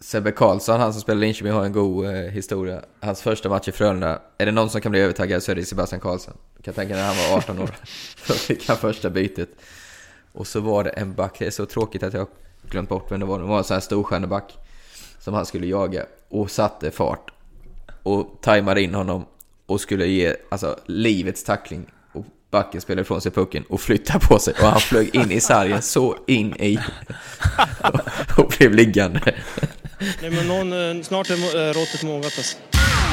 Sebbe Karlsson, han som spelar Linköping, har en god eh, historia. Hans första match i Frölunda, är det någon som kan bli övertaggad så är det Sebastian Karlsson. Jag kan tänka när han var 18 år, då fick han första bytet. Och så var det en back, det är så tråkigt att jag glömt bort vem det var, det var en sån här storstjärneback som han skulle jaga och satte fart och tajmade in honom och skulle ge alltså, livets tackling och backen spelade ifrån sig pucken och flyttade på sig och han flög in i sargen så in i och blev liggande. Nej, men någon, eh, snart är äh, råttet mogat alltså.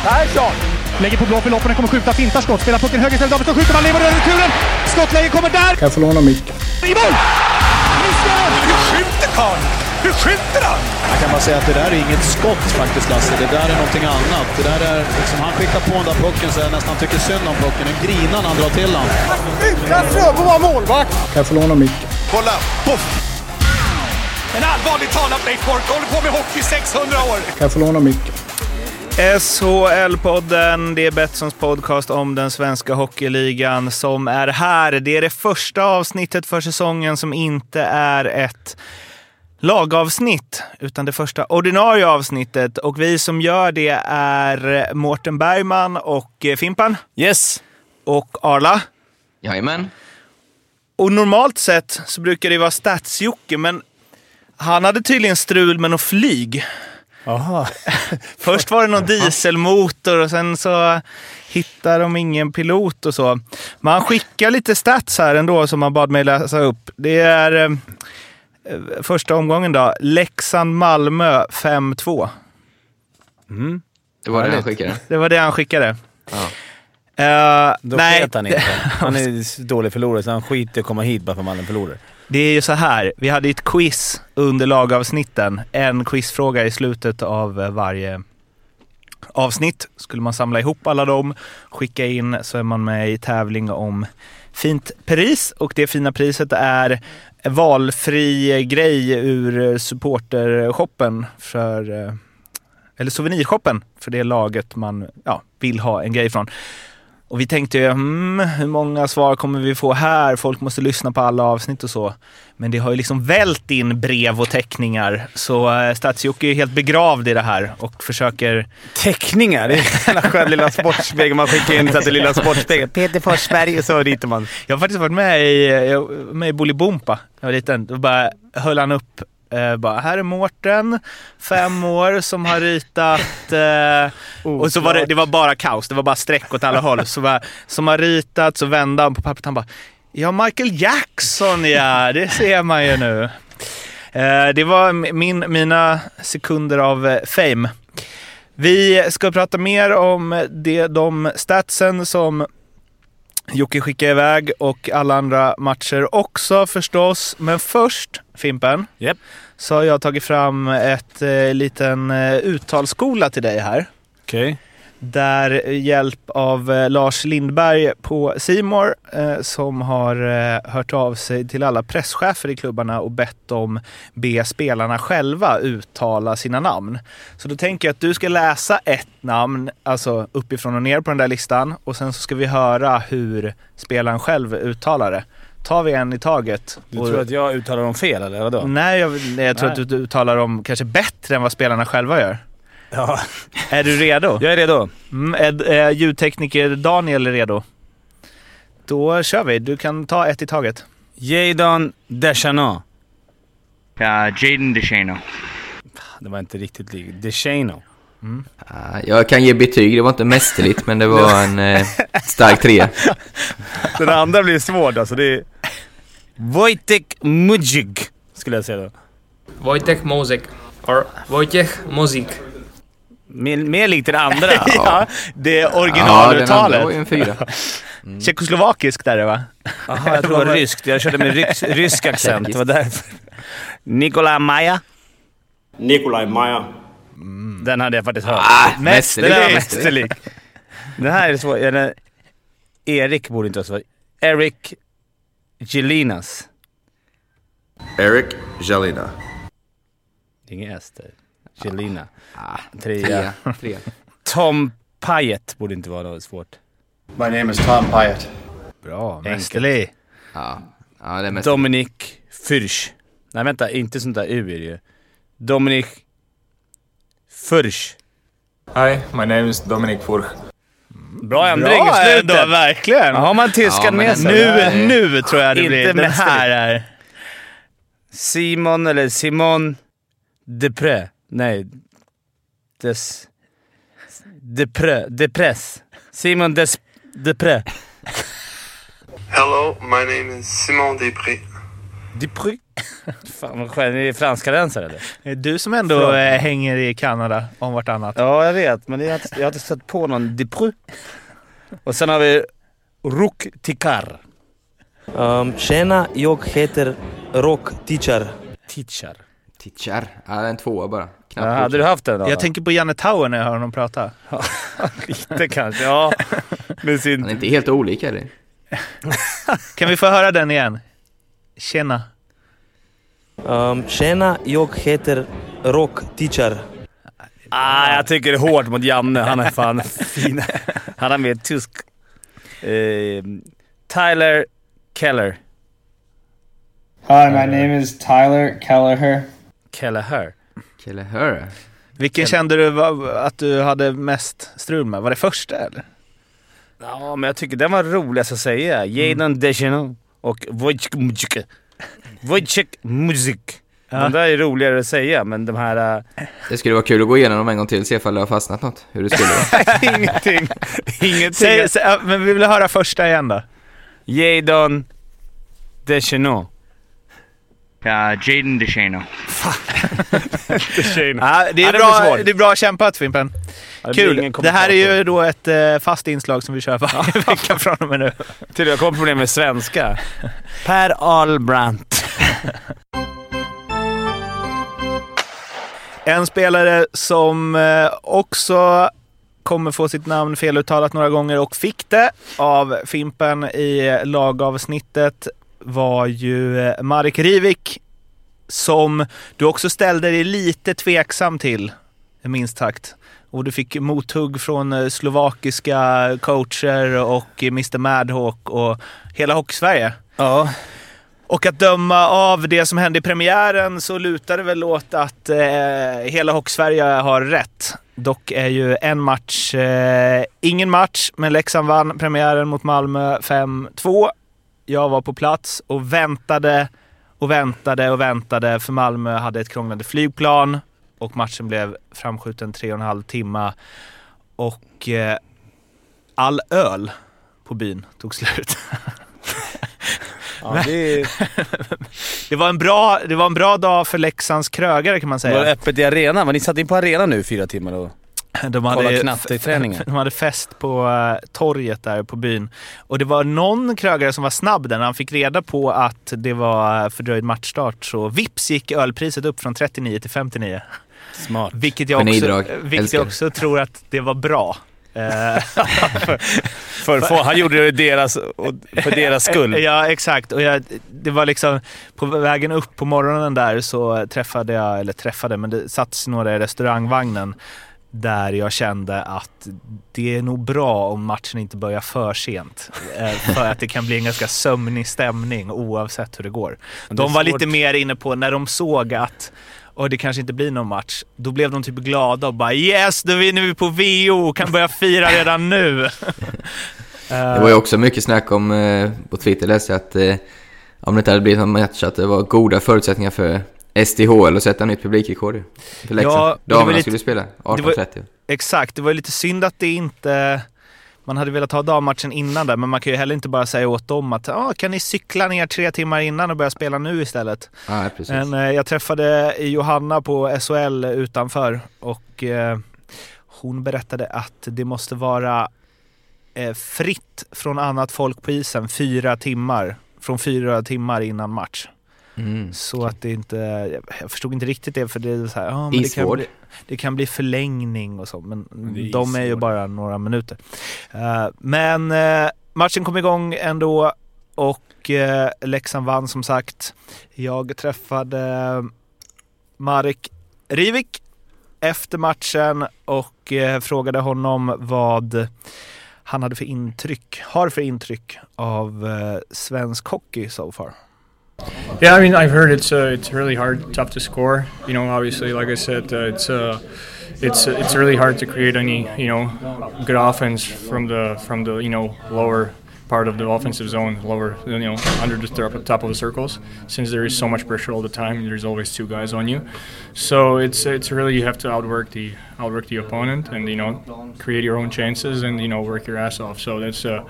Persson! Lägger på blå för loppen, kommer skjuta, fintar skott, spelar pucken höger istället, Davidsson skjuter, man lever över returen! Skottläge kommer där! Kan jag få låna micken? I mål! Hur skjuter karln? Hur skjuter han? Jag kan bara säga att det där är inget skott faktiskt Lasse. Det där är någonting annat. Det där är liksom, han skickar på den där pucken så jag nästan tycker synd om pucken. Den grinar när han drar till den. Utan Fröbo var målvakt! Kan jag få låna micken? Kolla! Poff! En allvarligt talat Leif Boork håller på med hockey i 600 år! Kan jag få låna micken? SHL-podden, det är Betssons podcast om den svenska hockeyligan som är här. Det är det första avsnittet för säsongen som inte är ett lagavsnitt, utan det första ordinarie avsnittet. Och vi som gör det är Mårten Bergman och Fimpan. Yes. Och Arla. Jajamän. Och normalt sett så brukar det vara stats men han hade tydligen strul med något flyg. Aha. Först var det någon dieselmotor och sen så hittade de ingen pilot och så. Men han skickar lite stats här ändå som han bad mig läsa upp. Det är eh, första omgången då. Leksand-Malmö 5-2. Mm. Det var det han skickade? Det var det han skickade. Ja. Uh, Då nej, vet han inte. Han är dålig förlorare så han skiter i att komma hit bara för att man förlorar. Det är ju så här, vi hade ett quiz under lagavsnitten. En quizfråga i slutet av eh, varje avsnitt. Skulle man samla ihop alla dem, skicka in så är man med i tävling om fint pris och det fina priset är valfri grej ur supportershoppen för eh, eller souvenirshoppen för det laget man ja, vill ha en grej från. Och vi tänkte ju, hmm, hur många svar kommer vi få här? Folk måste lyssna på alla avsnitt och så. Men det har ju liksom vält in brev och teckningar. Så äh, Stats-Jocke är helt begravd i det här och försöker... Teckningar? Det är den skön lilla sportspegeln man skickar in till lilla sportspegeln. Peter Forsberg och så ritar man. Jag har faktiskt varit med i, med i Bolibompa. Jag var liten. Då bara höll han upp Eh, bara, här är Mårten, fem år, som har ritat... Eh, och så var det, det var bara kaos, det var bara streck åt alla håll. Så bara, som har ritat, så vände han på pappret han bara Ja, Michael Jackson ja, det ser man ju nu. Eh, det var min, mina sekunder av eh, fame. Vi ska prata mer om det, de statsen som Jocke skickade iväg och alla andra matcher också förstås. Men först, Fimpen, yep så har jag tagit fram ett eh, liten eh, uttalsskola till dig här. Okej. Okay där hjälp av eh, Lars Lindberg på Simor eh, som har eh, hört av sig till alla presschefer i klubbarna och bett dem be spelarna själva uttala sina namn. Så då tänker jag att du ska läsa ett namn, alltså uppifrån och ner på den där listan och sen så ska vi höra hur spelaren själv uttalar det tar vi en i taget. Du tror att jag uttalar dem fel eller vadå? Nej, jag, jag tror Nej. att du uttalar dem kanske bättre än vad spelarna själva gör. Ja. Är du redo? Jag är redo. Mm, är, är ljudtekniker Daniel redo? Då kör vi. Du kan ta ett i taget. Jadon Deschano. Ja, Jaden Deschano. Det var inte riktigt likt. Deschano. Mm. Jag kan ge betyg, det var inte mästerligt men det var en eh, stark trea. Den andra blir svår alltså. Det är Wojtek Mudzik skulle jag säga då. Wojtek Mozik. Or Wojciech Mozik. Mer, mer likt den andra. ja, det är originaluttalet. Ja, den andra var ju en fyra. Mm. Tjeckoslovakisk där det va? Jaha, jag tror det var ryskt. Jag körde med rysk, rysk accent. Det var därför. Nikolaj Maja. Nikolaj Maja. Mm. Den hade jag faktiskt hört. Ah, mästerlig. Den är mästerlig. Den här är svår. Erik borde inte vara svår. Eric Gelinas. Eric Gelina. Inget S där. Gelina. Ah, trea. trea. Tom Pyatt borde inte vara något svårt. My name is Tom Pyatt. Bra, mästerlig. Ja. ja, det är mästerlig. Dominic Fürsch. Nej vänta, inte sånt där U är det ju. Dominic Furch. Hi, my name is Dominic Furch. Bra ändring Bra i slutet. ändå, verkligen. Ja, har man tyskan Ja, med sig. nu- nu tror jag det Inte blir- den här är- Simon eller Simon Depré. Nej. Des... Depré. Depress. Simon Des... Depré. Hello, my name is Simon Desprez. Depré? Fan vad skönt. Ni är eller? Det är du som ändå Från- eh, hänger i Kanada om vartannat. Ja, jag vet. Men jag har inte, jag har inte stött på någon Depré. Och sen har vi Rook Tikar. Um, tjena, jag heter Rock Teacher. Teacher? Teacher? Ja, en tvåa bara. Knappt Ja, hade du haft den då? Jag tänker på Janne Tauer när jag hör honom prata. Lite kanske, ja. Med sin... Han är inte helt olika eller? Kan vi få höra den igen? Tjena. Um, tjena, jag heter Rock Teacher. Ah, jag tycker det är hårt mot Janne. Han är fan fin. Han är mer tysk. Eh, Tyler Keller. Hi, my name is Tyler Kelleher. Kelleher. Kelleher? Vilken kände du var, att du hade mest strul med? Var det första eller? Ja, men jag tycker den var roligast att säga. Jadon Deschenaux och Wojciech Muzik. Wojciech Muzik. Ja. De där är roligare att säga, men de här... äh, Det skulle vara kul att gå igenom dem en gång till och se ifall det har fastnat något. Hur det skulle vara. Ingenting. Ingenting. Säg, säg, ja, men vi vill höra första igen då. Jadon Deschenaux. Ja, Jaden DeShano. Ja, det, Ja, är det bra, det är bra kämpat Fimpen. Ja, det Kul. Det här är ju då ett eh, fast inslag som vi kör varje vecka från och med nu. Till jag kommer problem med svenska. Per Ahlbrandt. En spelare som eh, också kommer få sitt namn feluttalat några gånger och fick det av Fimpen i lagavsnittet var ju eh, Marek Rivik som du också ställde dig lite tveksam till, minst sagt. Och du fick mothugg från eh, slovakiska coacher och Mr Madhawk och hela Hockeysverige. Ja. Och att döma av det som hände i premiären så lutar det väl åt att eh, hela Hockeysverige har rätt. Dock är ju en match eh, ingen match, men Leksand vann premiären mot Malmö 5-2. Jag var på plats och väntade och väntade och väntade för Malmö hade ett krånglande flygplan och matchen blev framskjuten tre och en halv timme. Och eh, all öl på byn tog slut. Ja, det, Det var, en bra, det var en bra dag för Leksands krögare kan man det var säga. öppet i arenan. Men ni satt in på arenan nu fyra timmar och De kollade hade, knatteträningen. de hade fest på eh, torget där på byn. Och det var någon krögare som var snabb där när han fick reda på att det var fördröjd matchstart. Så vips gick ölpriset upp från 39 till 59. Smart. Vilket jag också, vilket jag också tror att det var bra. Eh, För, för, han gjorde det deras, för deras skull. Ja, exakt. Och jag, det var liksom på vägen upp på morgonen där så träffade jag, eller träffade, men det satt några i restaurangvagnen där jag kände att det är nog bra om matchen inte börjar för sent. Eh, För att det kan bli en ganska sömnig stämning oavsett hur det går. De var lite mer inne på, när de såg att och det kanske inte blir någon match. Då blev de typ glada och bara yes, då vinner vi på VO, kan börja fira redan nu. Det var ju också mycket snack om, eh, på Twitter läste jag att eh, om det inte hade blivit någon match, att det var goda förutsättningar för SDHL att sätta nytt publikrekord. För Leksand. Ja, Damerna lite- skulle spela det var- 18.30. Exakt, det var ju lite synd att det inte... Man hade velat ha dammatchen innan där, men man kan ju heller inte bara säga åt dem att ah, kan ni cykla ner tre timmar innan och börja spela nu istället. Precis. Men eh, jag träffade Johanna på SHL utanför och eh, hon berättade att det måste vara eh, fritt från annat folk på isen fyra timmar. Från fyra timmar innan match. Mm. Så att det inte, jag förstod inte riktigt det för det är så här, ja, men det kan, Isvård. bli, det kan bli förlängning och så, men är de är ju isvård. bara några minuter. Eh, men eh, matchen kom igång ändå och uh, Leksand vann som sagt. Jag träffade Marek Rivik efter matchen och eh, frågade honom vad han hade för intryck, har för intryck av eh, svensk hockey so far. Yeah, I mean, I've heard it's uh, it's really hard, tough to score. You know, obviously, like I said, uh, it's uh, it's it's really hard to create any you know good offense from the from the you know lower part of the offensive zone, lower you know under the top- of the circles, since there is so much pressure all the time. There's always two guys on you, so it's it's really you have to outwork the outwork the opponent and you know create your own chances and you know work your ass off. So that's uh,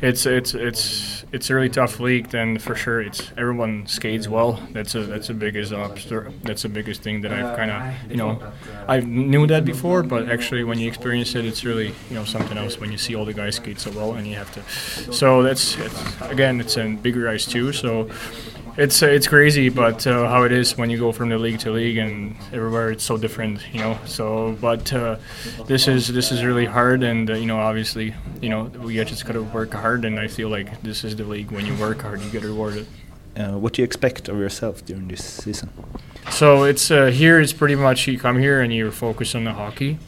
it's it's it's it's a really tough league. Then for sure, it's everyone skates well. That's a that's the biggest obstacle. That's the biggest thing that I've kind of you know I knew that before, but actually when you experience it, it's really you know something else when you see all the guys skate so well and you have to. So that's it's, again it's in bigger ice too. So it's uh, it's crazy, but uh, how it is when you go from the league to league and everywhere, it's so different, you know. So, but uh, this is this is really hard, and uh, you know, obviously, you know, we just gotta work hard, and I feel like this is the league. When you work hard, you get rewarded. Uh, what do you expect of yourself during this season? So it's uh, here. It's pretty much you come here and you focus on the hockey,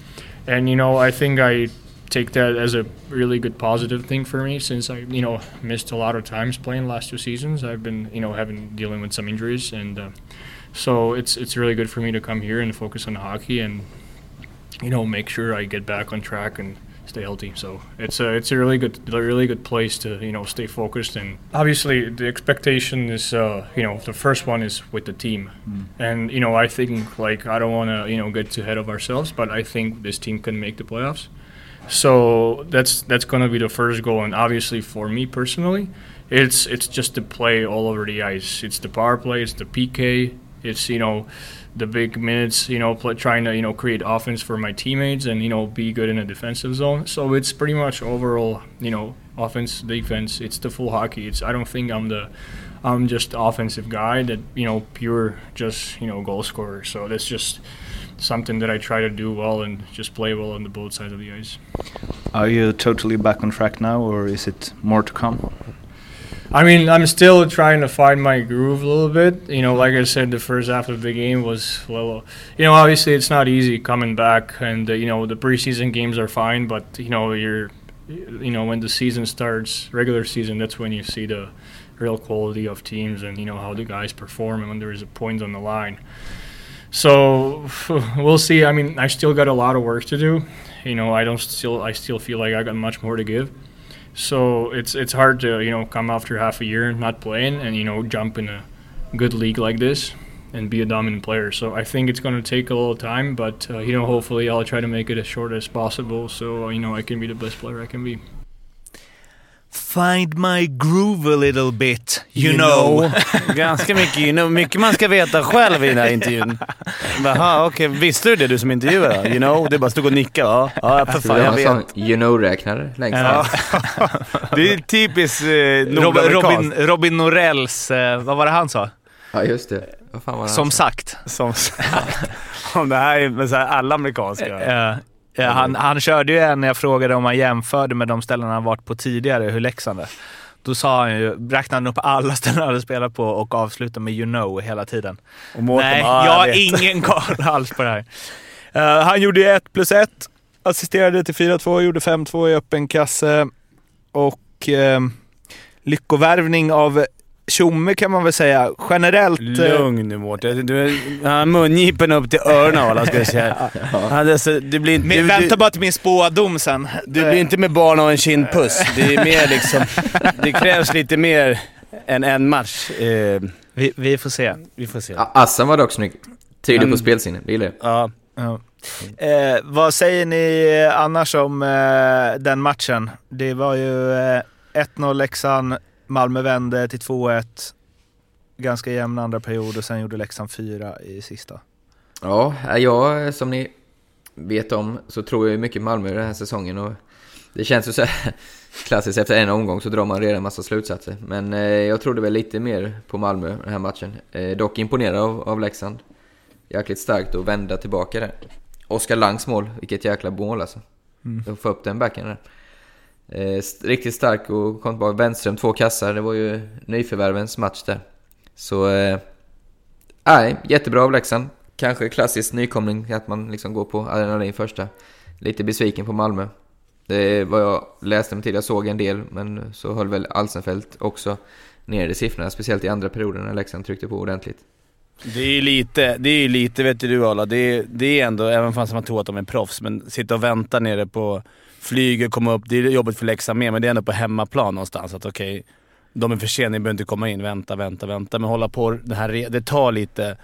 and you know I think I take that as a really good positive thing for me since I you know missed a lot of times playing the last two seasons. I've been you know having dealing with some injuries, and uh, so it's it's really good for me to come here and focus on hockey and you know make sure I get back on track and stay healthy. So it's a it's a really good a really good place to you know stay focused and obviously the expectation is uh, you know the first one is with the team and you know I think like I don't want to you know get too ahead of ourselves but I think this team can make the playoffs. So that's that's going to be the first goal and obviously for me personally it's it's just to play all over the ice. It's the power play, it's the PK, it's you know the big minutes, you know, play, trying to you know create offense for my teammates and you know be good in a defensive zone. So it's pretty much overall, you know, offense, defense. It's the full hockey. It's I don't think I'm the I'm just offensive guy that you know pure just you know goal scorer. So that's just something that I try to do well and just play well on the both sides of the ice. Are you totally back on track now, or is it more to come? I mean, I'm still trying to find my groove a little bit. You know, like I said, the first half of the game was well. You know, obviously it's not easy coming back, and uh, you know the preseason games are fine, but you know you're, you know, when the season starts, regular season, that's when you see the real quality of teams and you know how the guys perform and when there is a point on the line. So we'll see. I mean, I still got a lot of work to do. You know, I don't still I still feel like I got much more to give. So it's it's hard to you know come after half a year not playing and you know jump in a good league like this and be a dominant player. So I think it's going to take a little time, but uh, you know hopefully I'll try to make it as short as possible so you know I can be the best player I can be. Find my groove a little bit, you, know. Ganska mycket you know. Mycket man ska veta själv i den här intervjun. Jaha, okej. Visste du det du som intervjuare? You know? Du bara stod och nickade. Ja, ja för fan Det jag vet. sån you know-räknare längst Ja. Det är typiskt eh, Robin. Robin, Robin Norells, eh, vad var det han sa? Ja, just det. Vad fan var det Som sagt. Som Om det här är med så här alla amerikanska. Ja, ja, han, han körde ju en när jag frågade om han jämförde med de ställen han varit på tidigare, hur Leksand är. Då sa han ju, räknade han upp alla ställen han hade spelat på och avslutade med you know hela tiden. Nej, jag "Ja, har jag vet." ingen koll alls på det här. Eh, han gjorde ju 1 plus 1, assisterade till 4-2, gjorde 5-2 i öppen kasse och eh, lyckovärvning av Tjomme kan man väl säga. Generellt... eh, Lugn nu Mårten. Han har mungipen upp till öronen ska jag säga. Alltså, det blir inte, Men du, vänta bara till min spådom sen. du blir inte med barn och en kindpuss. Det är mer liksom... Det krävs lite mer än en match. Eh, Vi, vi får se. vi får se. Ja, Assen var dock snygg. Tyder Men- på spelsinne, det gillar jag. Ja. Ja. Eh, vad säger ni eh, annars om eh, den matchen? Det var ju eh, 1-0 Leksand, Malmö vände till 2-1. Ganska jämn andra period och sen gjorde Leksand 4 i sista. Ja, jag som ni vet om så tror jag mycket Malmö den här säsongen och det känns ju så här klassiskt efter en omgång så drar man redan massa slutsatser. Men eh, jag trodde väl lite mer på Malmö den här matchen. Eh, dock imponerad av, av Leksand. Jäkligt starkt att vända tillbaka där. Oskar Langs mål, vilket jäkla mål alltså. Mm. Att få upp den backen där. Eh, riktigt stark och kom tillbaka. Wenström två kassar, det var ju nyförvärvens match där. Så... Eh, Nej, jättebra av Leksand. Kanske klassisk nykomling att man liksom går på adrenalin första. Lite besviken på Malmö. Det är vad jag läste mig till, jag såg en del, men så höll väl Alsenfelt också ner i siffrorna, speciellt i andra perioden när Leksand tryckte på ordentligt. Det är ju lite, det är ju lite, vet du Arla, det är, det är ändå, även fast man tror att de är proffs, men sitta och vänta nere på flyget, komma upp, det är jobbigt för Leksand med, men det är ändå på hemmaplan någonstans. Att okej, de är för sena, ni behöver inte komma in, vänta, vänta, vänta. Men hålla på det här, det tar lite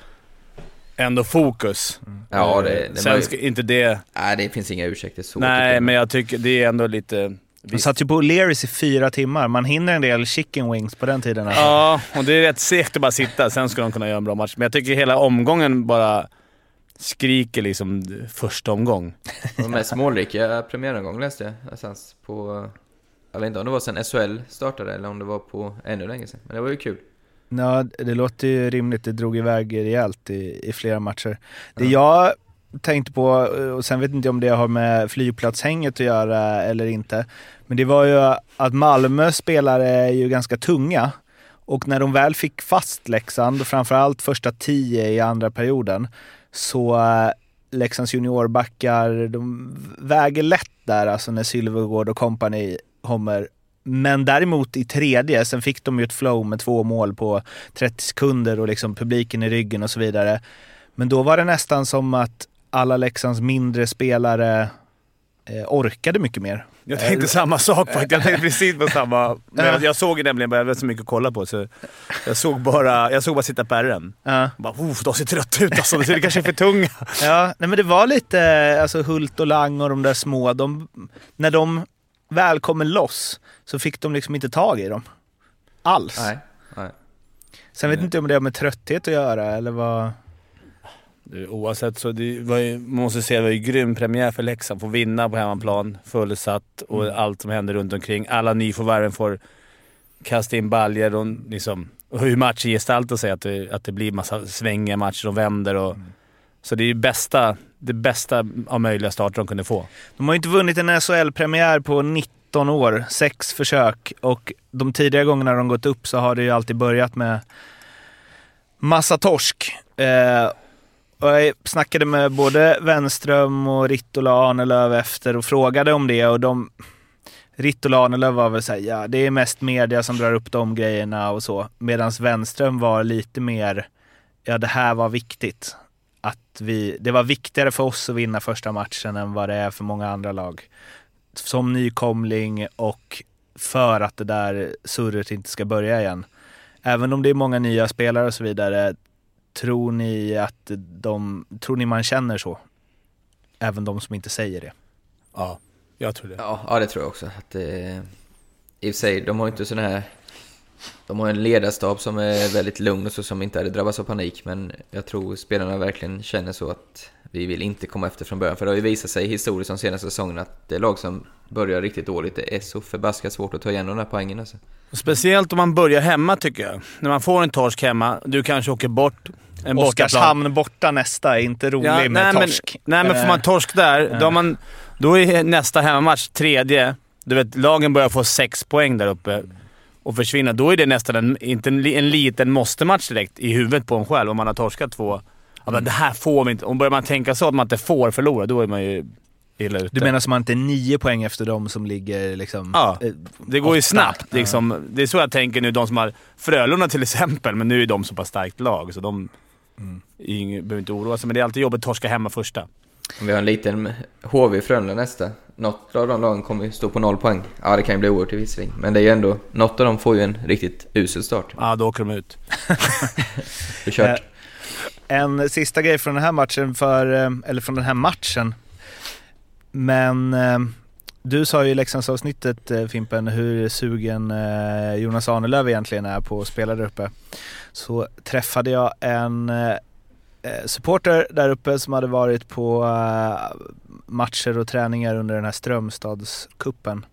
ändå fokus. Ja, det, Eh, det Sen ska inte det... Nej, det finns inga ursäkter så. Nej, men jag tycker det är ändå lite... Man satt ju på O'Learys i fyra timmar. Man hinner en del chicken wings på den tiden. Alltså. Ja, och det är rätt segt att bara sitta. Sen ska de kunna göra en bra match. Men jag tycker hela omgången bara skriker liksom första omgång. De mest målrika premiäromgång läste jag någonstans på... Jag vet inte om det var sen SHL startade eller om det var på ännu längre sedan. Men det var ju kul. Ja, det låter ju rimligt. Det drog iväg rejält i, i flera matcher. Det jag tänkte på, och sen vet inte om det har med flygplatshänget att göra eller inte, men det var ju att Malmö spelare är ju ganska tunga. Och när de väl fick fast Leksand, och framförallt första tio i andra perioden, så eh, Leksands juniorbackar, de väger lätt där, alltså när Sylvegård och kompani kommer. Men däremot i tredje, sen fick de ju ett flow med två mål på 30 sekunder och liksom publiken i ryggen och så vidare. Men då var det nästan som att alla Leksands mindre spelare eh, orkade mycket mer. Jag tänkte samma sak faktiskt. Jag tänkte precis på samma. Men jag, jag såg ju nämligen bara, jag hade så mycket att kolla på, så jag såg bara, jag såg bara sitta på ärren. Ja. Bara, oh, de ser trötta ut alltså. Det kanske är för tunga. Ja, nej men det var lite, alltså Hult och Lang och de där små, de, när de väl kommer loss så fick de liksom inte tag i dem. Alls. Nej. nej. Sen vet inte om det har med trötthet att göra eller vad... Oavsett så, det var ju, man måste säga det var ju grym premiär för Leksand. Få vinna på hemmaplan, fullsatt och Mm. allt som händer runt omkring. Alla nyförvärven får kasta in baljor och, liksom, och hur matchen gestaltar sig. Att det, att det blir massa svängiga matcher och vänder. Och, Så det är ju bästa, det bästa av möjliga starter de kunde få. De har ju inte vunnit en SHL-premiär på 19 år, sex försök. Och de tidigare gångerna de gått upp så har det ju alltid börjat med massa torsk. Eh, och jag snackade med både Wenström och Rittola Arnelöv efter och frågade om det och de... Rittola Arnelöv var väl såhär, ja det är mest media som drar upp de grejerna och så. Medan Wenström var lite mer, ja det här var viktigt. Att vi, det var viktigare för oss att vinna första matchen än vad det är för många andra lag. Som nykomling och för att det där surret inte ska börja igen. Även om det är många nya spelare och så vidare, tror ni att de, tror ni man känner så? Även de som inte säger det. Ja, jag tror det. Ja, ja det tror jag också. Att det, I och för sig, de har inte sån här... De har en ledarstab som är väldigt lugn och så, som inte hade drabbats av panik. Men jag tror spelarna verkligen känner så att vi vill inte komma efter från början. För det har ju visat sig historiskt de senaste säsongerna att det lag som börjar riktigt dåligt, det är så förbaskat svårt att ta igen de där poängen alltså. Speciellt om man börjar hemma tycker jag. När man får en torsk hemma, du kanske åker bort en. Oskarshamn borta nästa är inte rolig med nej, torsk. Men, nej, men får man torsk där, Ja. då, man, då är nästa hemmamatch tredje. Du vet, lagen börjar få sex poäng där uppe och försvinna. Då är det nästan en, inte en, en liten måste-match direkt i huvudet på en själv om man har torskat två. Ja, men det här får vi inte. Och börjar man tänka så att man inte får förlora, då är man ju illa ute. Du menar som att man inte är nio poäng efter de som ligger liksom... Ja, eh, det går ju åtta. snabbt. Ja. Liksom. Det är så jag tänker nu, de som har Frölunda till exempel, men nu är de så pass starkt lag så de är ingen, behöver inte oroa sig. Men det är alltid jobbigt att torska hemma första. Om vi har en liten HV Frölunda nästa. Något av de lagen kommer ju stå på noll poäng. Ja, det kan ju bli oerhört i visserligen. Men det är ju ändå... Något av dem får ju en riktigt usel start. Ja, då åker de ut. Det är kört. En sista grej från den här matchen, för, eh, eller från den här matchen. Men eh, du sa ju i Leksandsavsnittet eh, Fimpen hur sugen Jonas Arnelöv egentligen är på att spela där uppe. Så träffade jag en supporter där uppe som hade varit på matcher och träningar under den här Strömstadskuppen.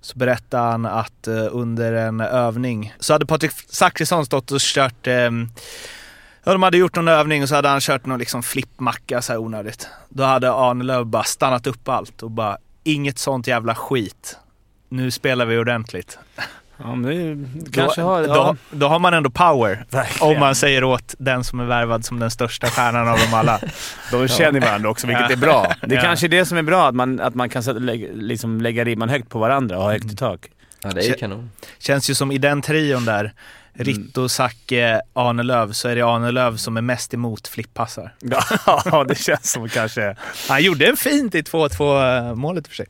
Så berättade han att under en övning så hade Patrik Zackrisson stått och kört eh, Ja, de hade gjort någon övning och så hade han kört någon liksom flippmacka så här onödigt. Då hade Arnelöv bara stannat upp allt och bara inget sånt jävla skit. Nu spelar vi ordentligt. Ja, men är, kanske då, har... då, Ja. då har man ändå power. Verkligen. Om man säger åt den som är värvad som den största stjärnan av dem alla. De känner varandra också, vilket Ja. är bra. Det Ja. kanske är det som är bra, att man, att man kan liksom lägga ribban högt på varandra och ha högt i tak. Ja, det är ju kanon. Känns ju som i den trion där, Ritto, Zacke, Arnelöv så är det Arnelöv som är mest emot flippassar. Ja, det känns som kanske... Han gjorde en fint i 2-2 målet för sig.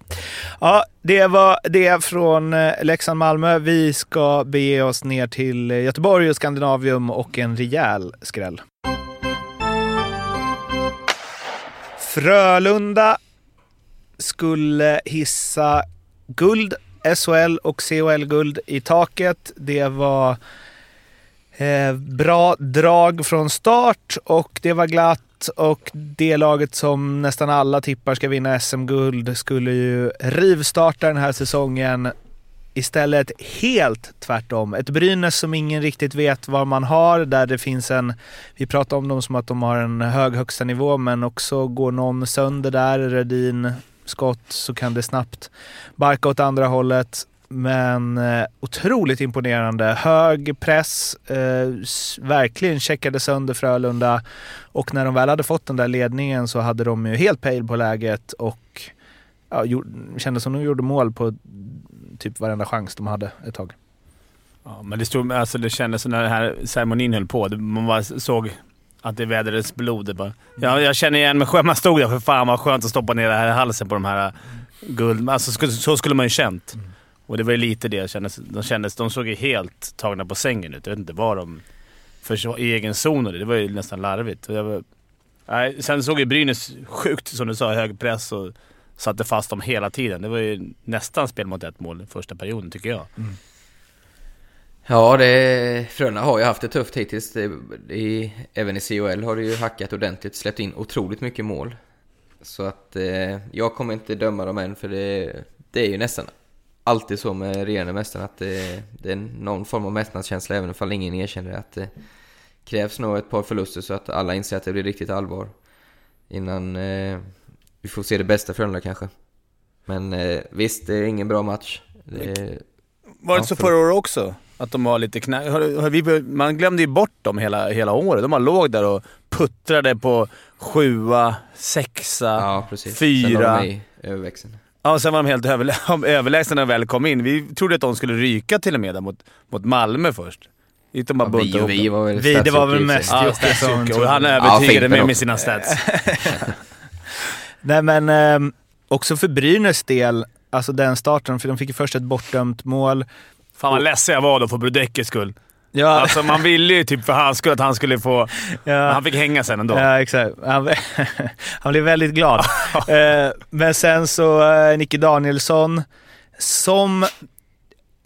Ja, det var det från eh, Leksand-Malmö. Vi ska bege oss ner till Göteborg och Skandinavium och en rejäl skräll. Frölunda skulle hissa guld, SHL och CHL-guld i taket. Det var eh, bra drag från start och det var glatt och det laget som nästan alla tippar ska vinna SM-guld skulle ju rivstarta den här säsongen. Istället helt tvärtom. Ett Brynäs som ingen riktigt vet vad man har, där det finns en... Vi pratar om dem som att de har en hög högsta nivå, men också går någon sönder där, Redin, skott, så kan det snabbt barka åt andra hållet. Men eh, otroligt imponerande. Hög press, eh, verkligen checkade sönder Frölunda. Och när de väl hade fått den där ledningen så hade de ju helt pejl på läget och ja, gjorde, kändes som de gjorde mål på typ varenda chans de hade ett tag. Ja, men det, stod, alltså det kändes som när den här ceremonin höll på. Man bara såg att det vädrades blod. Bara, ja, jag känner igen mig själv. Man stod där för fan vad skönt att stoppa ner det här i halsen på de här guld... Alltså, så, skulle man ju känt. Och det var ju lite det kändes. De, kändes, de såg ju helt tagna på sängen ut. Jag vet inte vad de... För så, i egen zon och det. Det var ju nästan larvigt. Och jag var, nej, sen såg ju Brynäs sjukt, som du sa, hög press och satte fast dem hela tiden. Det var ju nästan spel mot ett mål första perioden, tycker jag. Ja, det, Frölunda har ju haft det tufft hittills. Det, i, även i COL har det ju hackat ordentligt, släppt in otroligt mycket mål. Så att eh, jag kommer inte döma dem än, för det, det är ju nästan alltid så med regerande mästaren att det, det är någon form av mästnadskänsla, även om ingen erkänner det. Att det krävs nog ett par förluster så att alla inser att det blir riktigt allvar. Innan eh, vi får se det bästa Frölunda kanske. Men eh, visst, det är ingen bra match. Det, Var det Ja, så för- förra året också? Att de var lite vi, Man glömde ju bort dem hela, hela året. De bara låg där och puttrade på sjua, sexa, ja, precis. Sen fyra. de i överväxeln. Ja, sen var de helt överlä överlägsna när de väl kom in. Vi trodde att de skulle ryka till och med mot, mot Malmö först. De bara Ja, och ihop vi var väl Vi, det var väl mest. Ja, Och han Ja, övertygade Fimpen mig med sina stats. Nej men eh, också för Brynäs del, alltså den starten, för de fick ju först ett bortdömt mål. Fan vad ledsen jag var då för Brodekis skull. Ja, Alltså man ville ju typ för hans skull att han skulle få... Men ja. han fick hänga sen ändå. Ja, exakt. Han, han blev väldigt glad. Eh, Men sen så eh, Nicke Danielsson, som...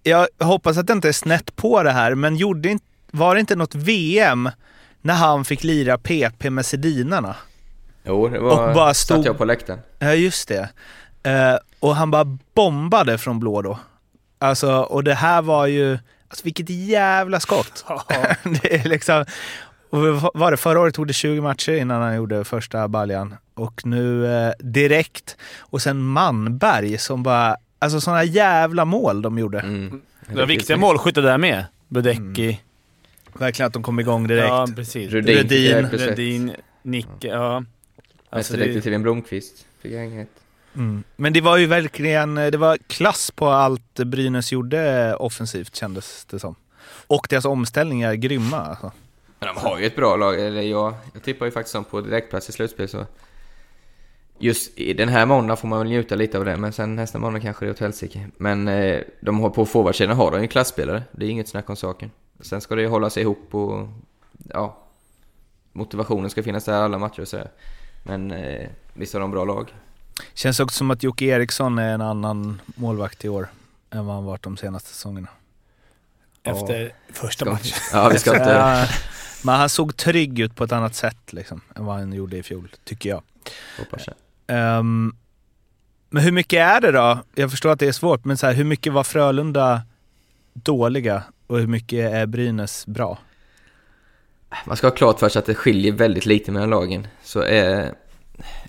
Jag hoppas att det inte är snett på det här, men gjorde inte, var det inte något VM när han fick lira PP med Sedinarna? Jo, det var... Och bara Satt stod- jag på läktaren. Ja, just det. Eh, och han bara bombade från blå då. Alltså, och det här var ju... Alltså vilket jävla skott! det är liksom... Var det? Förra året tog det 20 matcher innan han gjorde första baljan. Och nu eh, direkt. Och sen Manberg som bara... Alltså sådana jävla mål de gjorde. Mm. Det var viktiga målskyttar där med. Brodecki. Verkligen att de kom igång direkt. Ja, precis. Rudin, Rudin. Redin, Nicke, ja. Alltså, det, Mästerdetektiven Blomqvist fick jag. Mm. Men det var ju verkligen, det var klass på allt Brynäs gjorde offensivt kändes det som. Och deras omställningar är grymma alltså. Men de har ju ett bra lag, eller jag, jag tippar ju faktiskt dem på direktplats i slutspel så... Just i den här måndagen får man väl njuta lite av det, men sen nästa måndag kanske det är åt helsike. Men eh, de har på forwardsidan har de ju klasspelare, det är inget snack om saken. Sen ska det ju hålla sig ihop och... Ja... Motivationen ska finnas där alla matcher och sådär. Men eh, visst har de bra lag. Känns också som att Jocke Eriksson är en annan målvakt i år än vad han varit de senaste säsongerna. Efter första matchen. Ja, vi ska inte... Men han såg trygg ut på ett annat sätt liksom, än vad han gjorde i fjol, tycker jag. Hoppas jag. Ehm, men hur mycket är det då? Jag förstår att det är svårt, men så här, hur mycket var Frölunda dåliga och hur mycket är Brynäs bra? Man ska ha klart för sig att det skiljer väldigt lite mellan lagen. Så är,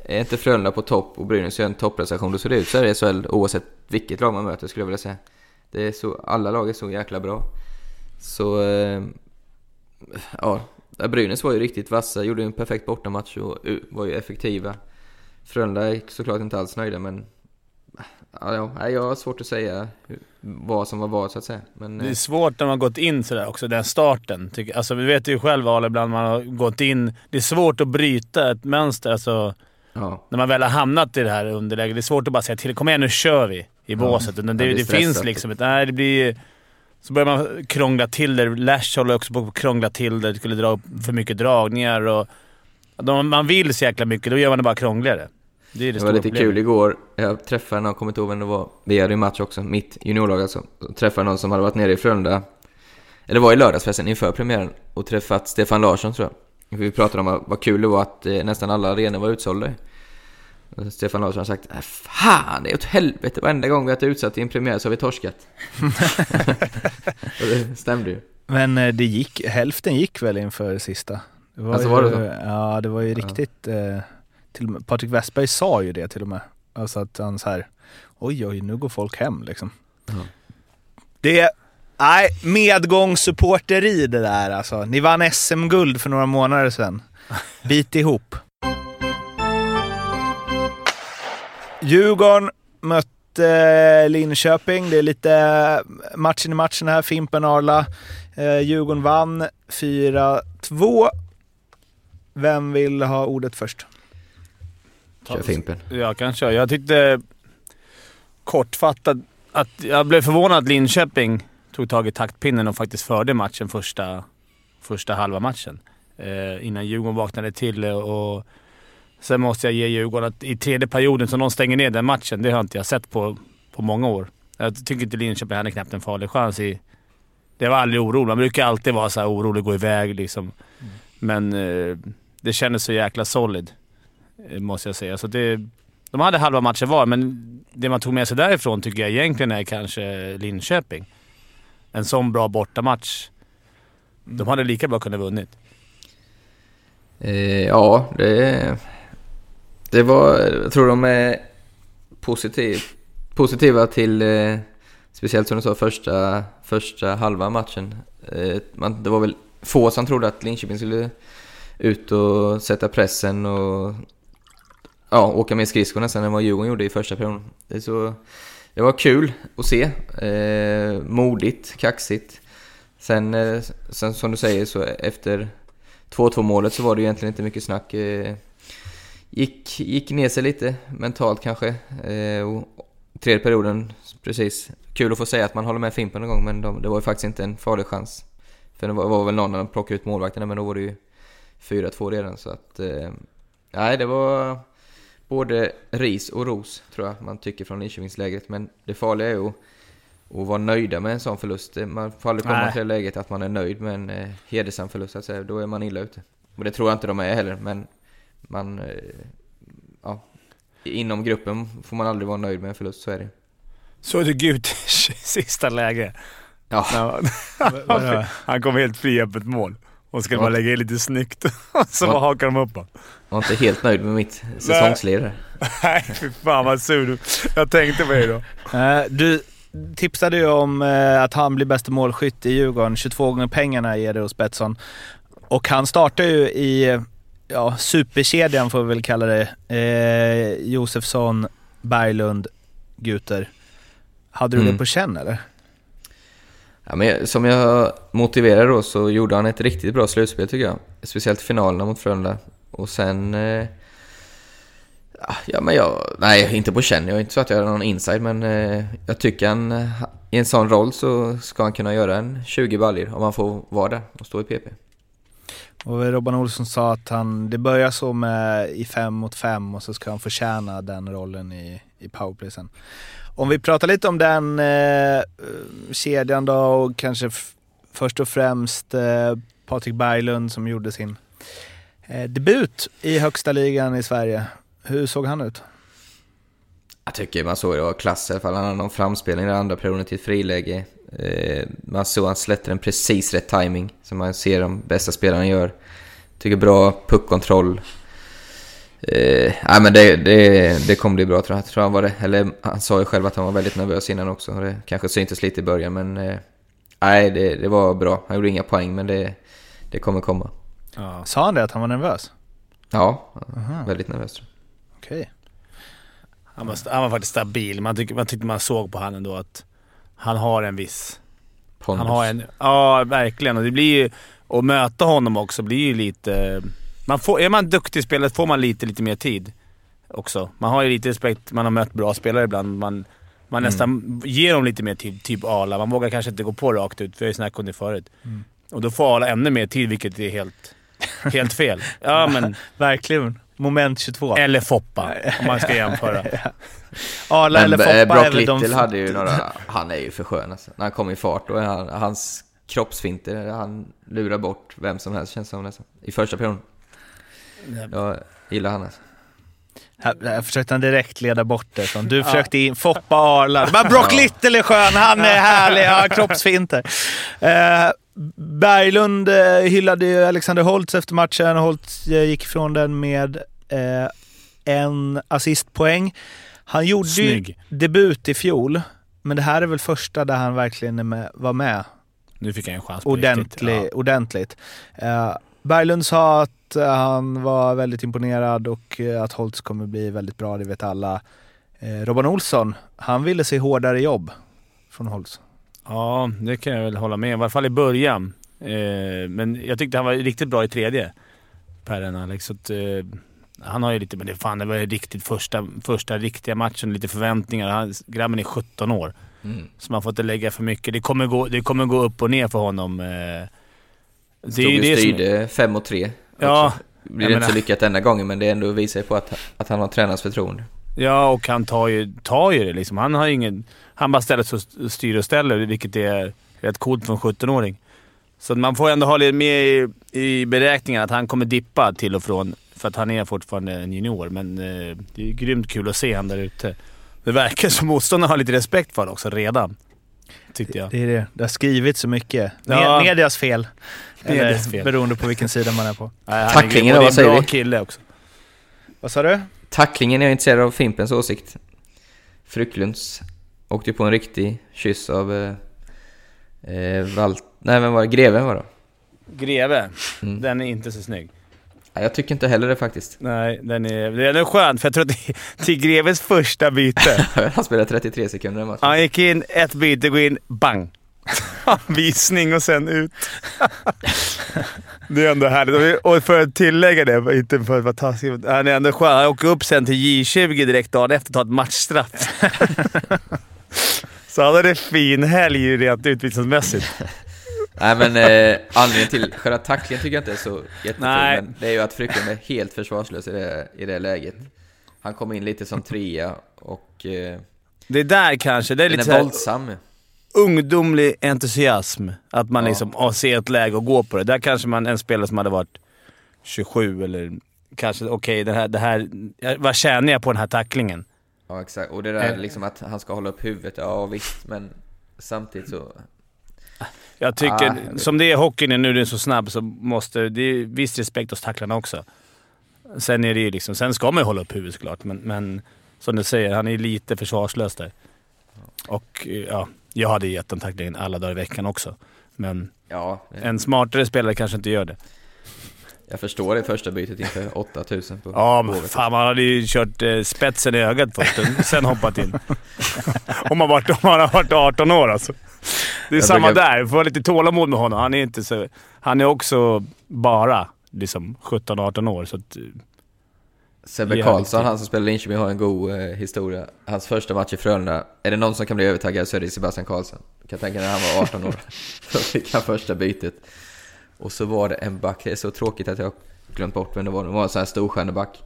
är inte Frölunda på topp och Brynäs gör en topprestation, då ser det ut så är det SHL oavsett vilket lag man möter skulle jag vilja säga. Det är så, alla lag är så jäkla bra. Så, eh, ja, Brynäs var ju riktigt vassa, gjorde en perfekt bortamatch och uh, var ju effektiva. Frölunda är såklart inte alls nöjda men Ja, ja, jag har svårt att säga vad som var vad så att säga. Men, Det eh, är svårt när man gått in sådär också, den starten. Alltså vi vet ju själv Ale, ibland man har gått in. Det är svårt att bryta ett mönster. Alltså, ja. när man väl har hamnat i det här underläget. Det är svårt att bara säga till. Kom igen nu kör vi i båset. Utan det, det det finns liksom ett... Nej, det blir... Så börjar man krångla till det. Lash håller också på att krångla till det. Det skulle dra upp för mycket dragningar och... Man vill så jäkla mycket, då gör man det bara krångligare. Det det, Det var lite problemet. kul igår. Jag träffade någon, jag kommer inte ihåg vem det var. Vi hade ju match också, mitt juniorlag alltså. Så träffade någon som hade varit nere i Frölunda. Eller var i lördags förresten, inför premiären. Och träffat Stefan Larsson tror jag. Vi pratade om vad- vad kul det var att eh, nästan alla arenor var utsålda. Stefan Larsson har sagt "Äh, Fan, det är åt helvete. Varenda gång vi har varit utsatt i en premiär så har vi torskat. och det stämde ju. Men eh, det gick, hälften gick väl inför sista? Det var Alltså, ju, var det så? Ja, det var ju riktigt... Eh, till, Patrik Westberg sa ju det till och med. Alltså att han så här, oj oj, nu går folk hem liksom. Ja. Det, nej, medgångssupporteri det där alltså. Ni vann SM-guld för några månader sedan. Bit ihop. Djurgården mötte Linköping. Det är lite matchen i matchen här. Fimpen Arla. Eh, Djurgården vann 4-2. Vem vill ha ordet först? Kör Fimpen. Jag kan köra. Jag tyckte kortfattat att jag blev förvånad att Linköping tog tag i taktpinnen och faktiskt förde matchen första, första halva matchen. Eh, innan Djurgården vaknade till och sen måste jag ge Djurgården att i tredje perioden som de stänger ner den matchen, det har inte jag sett på, på många år. Jag tycker inte Linköping hade knappt en farlig chans i... Det var aldrig orolig. Man brukar alltid vara så här orolig, gå iväg liksom. Men eh, det kändes så jäkla solid, eh, måste jag säga. Så det, de hade halva matchen var, men det man tog med sig därifrån tycker jag egentligen är kanske Linköping. En sån bra bortamatch. De hade lika bra kunnat vunnit. Eh, ja, det, det var... Jag tror de är positiv, positiva till... Eh, speciellt som du sa, första, första halva matchen. Eh, man, det var väl få som trodde att Linköping skulle ut och sätta pressen och ja, åka med skridskor nästan än vad Djurgården gjorde i första perioden. Det, är så, det var kul att se. Eh, modigt, kaxigt. Sen, eh, sen som du säger så efter 2-2 målet så var det egentligen inte mycket snack. Eh, gick, gick ner sig lite mentalt kanske. Eh, och tredje perioden, precis. Kul att få säga att man håller med Fimpen en gång men de, det var ju faktiskt inte en farlig chans. För det var, var väl någon när de plockade ut målvakterna men då var det ju 4-2 redan så att... Eh, nej, det var både ris och ros tror jag man tycker från Linköpingslägret. Men det farliga är ju att, att vara nöjda med en sån förlust. Man får aldrig komma Nej. till det läget att man är nöjd med en eh, hedersam förlust. så att säga. Då är man illa ute. Och det tror jag inte de är heller. Men man... Eh, ja, inom gruppen får man aldrig vara nöjd med en förlust, så är det. Såg du Guters sista läge? Ja. han, kom helt fri öppet mål. Och skulle Ja. bara lägga in lite snyggt. så Ja. bara hakar de upp. Jag var inte helt nöjd med mitt säsongsledare. Nej, fy fan vad sur du Jag tänkte på dig då. Eh, Du tipsade ju om eh, att han blir bästa målskytt i Djurgården. 22 gånger pengarna ger det hos Betsson. Och han startar ju i ja, superkedjan får vi väl kalla det. Eh, Josefsson, Berglund, Guter. Hade du Mm. det på känn eller? Ja, men som jag motiverade då så gjorde han ett riktigt bra slutspel tycker jag. Speciellt finalerna mot Frölunda. Och sen... Eh, ja, men jag... Nej, inte på känn. Jag är inte så att jag har någon inside, men eh, jag tycker han... I en sån roll så ska han kunna göra en 20 baljor om han får vara där och stå i PP. Och Robban Olsson sa att han, det börjar så med i fem mot fem och så ska han förtjäna den rollen i, i powerplay sen. Om vi pratar lite om den eh, kedjan då och kanske först och främst eh, Patrik Berglund som gjorde sin eh, debut i högsta ligan i Sverige. Hur såg han ut? Jag tycker man såg det var klass i alla fall. Han hade någon framspelning i den andra perioden till ett friläge. Eh, man såg han släppte den precis rätt timing som man ser de bästa spelarna gör. Tycker bra puckkontroll. Eh, nej men det, det, det kommer bli bra tror jag. tror han, var det, eller han sa ju själv att han var väldigt nervös innan också. Det kanske syntes lite i början men... Eh, nej, det, det var bra. Han gjorde inga poäng men det, det kommer komma. Sa han det att han var nervös? Ja, Aha. väldigt nervös tror jag. Okej. Han var, han var faktiskt stabil. Man, tyck, man tyckte man såg på honom ändå att han har en viss... Pondus. Han har en... Ja, verkligen. Och det blir ju... Att möta honom också blir ju lite... Man får, är man duktig i spelet får man lite, lite mer tid också. Man har ju lite respekt. Man har mött bra spelare ibland. Man, man Mm. nästan ger dem lite mer tid. Typ Arla. Man vågar kanske inte gå på rakt ut. Vi har ju snackat om det förut. Mm. Och då får Arla ännu mer tid, vilket är helt, helt fel. Ja, men... Verkligen. Moment 22. Eller Foppa, om man ska jämföra. Arla Men eller eh, Foppa är Brock väl de... Little hade ju några, han är ju för skön alltså. När han kommer i fart då är han, hans kroppsfinter, han lurar bort vem som helst känns som nästan. I första perioden. Jag gillar han alltså. Här, här försökte han direkt leda bort det. Från. Du Ja. försökte in Foppa Arla. Men Brock Ja. Little är skön, han är härlig, har kroppsfinter. Eh, Berglund eh, hyllade ju Alexander Holtz efter matchen. Holtz eh, gick ifrån den med eh, en assistpoäng. Han gjorde Snygg. ju debut i fjol, men det här är väl första där han verkligen är med, var med Nu fick han en chans på ordentlig, riktigt. ordentligt. Eh, Berglund sa att eh, han var väldigt imponerad och eh, att Holtz kommer bli väldigt bra, det vet alla. Eh, Robban Olsson, han ville se hårdare jobb från Holtz. Ja, det kan jag väl hålla med om. I alla fall i början. Men jag tyckte han var riktigt bra i tredje. Perren Alex. Så att, han har ju lite, men det, fan, det var ju riktigt första, första riktiga matchen. Lite förväntningar. Han, grabben är 17 år. Mm. Så man får inte lägga för mycket. Det kommer gå, det kommer gå upp och ner för honom. Eh, det Stod ju styrde 5 mot 3. Ja. Det blir inte så lyckat denna gången men det ändå visar på att, att han har tränarens förtroende. Ja, och han tar ju, tar ju det liksom. Han har ingen... Han bara ställer sig och styr och ställer, vilket är rätt coolt för en 17-åring. Så man får ändå ha lite med i, i beräkningen att han kommer dippa till och från, för att han är fortfarande en junior. Men eh, det är grymt kul att se han där ute. Det verkar som motståndarna har lite respekt för honom också redan. Tyckte jag. Det är det. Det har skrivits så mycket. Ja. Med, medias fel. Eller Medias fel. beroende på vilken sida man är på. Nej, Tacklingen då, vad det är en säger bra vi? kille också. Vad sa du? Tacklingen är jag intresserad av Fimpens åsikt. Frycklunds åkte på en riktig kyss av eh, eh, Valt... Nej, vem var det? Greven var det. Greve. Mm. Den är inte så snygg. Jag tycker inte heller det faktiskt. Nej, den är, den är skön för jag tror att det är Greves första byte. Han spelade 33 sekunder i matchen. Han gick in, ett byte, gå in, bang! Visning och sen ut. det är ändå härligt. Och för att tillägga det, inte för att vara taskig, han är ändå skön. Han åker upp sen till J20 direkt dagen efter och tar ett matchstraff. Så han hade en fin helg rent utvisningsmässigt. Nej men eh, anledningen till själva tacklingen tycker jag inte är så jättekul, Nej. men det är ju att Frycklund är helt försvarslös i det, i det läget. Han kom in lite som trea och eh, Det där kanske, det är lite är våldsam. ungdomlig entusiasm. Att man Ja. liksom ja, ser ett läge och går på det. Där kanske man, en spelare som hade varit 27 eller kanske okej, det här, det här, vad tjänar jag på den här tacklingen? Ja exakt, och det där Eh. liksom att han ska hålla upp huvudet, ja visst, men samtidigt så... Jag tycker, Ah, det- som det är hockeyn är nu, den är så snabb, så måste det är viss respekt hos tacklarna också. Sen är det ju liksom, sen ska man ju hålla upp huvudet såklart, men, men som du säger, han är lite försvarslös där. Och eh, ja, jag hade gett den tacklingen alla dagar i veckan också. Men Ja, en smartare spelare kanske inte gör det. Jag förstår det första bytet inför 8000 på Ja, men Hovet. fan man hade ju kört eh, spetsen i ögat först och sen hoppat in. om, man varit, om man har varit 18 år alltså. Det är Jag samma brukar- där. Får ha lite tålamod med honom. Han är inte så... Han är också bara liksom 17-18 år. Så att, eh, Sebbe Karlsson, han som spelar Linköping, har en god eh, historia. Hans första match i Frölunda, är det någon som kan bli övertaggad så är det Sebastian Karlsson. Jag kan tänka när han var 18 år. Då fick han första bytet. Och så var det en back, det är så tråkigt att jag glömt bort vem det var. Det var en sån här storstjärneback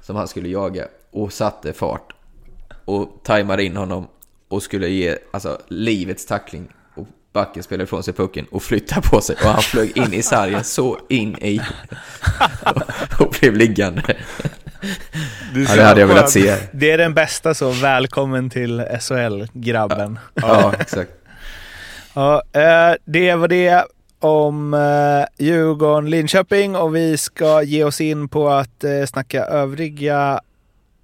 som han skulle jaga och satte fart. Och tajmade in honom och skulle ge alltså, livets tackling. Och backen spelade ifrån sig pucken och flyttade på sig och han flög in i sargen så in i och, och blev liggande. Ja, det hade jag velat se. Det är den bästa så, välkommen till SHL-grabben. Ja, exakt. Ja, eh, det var det om eh, Djurgården-Linköping och vi ska ge oss in på att eh, snacka övriga...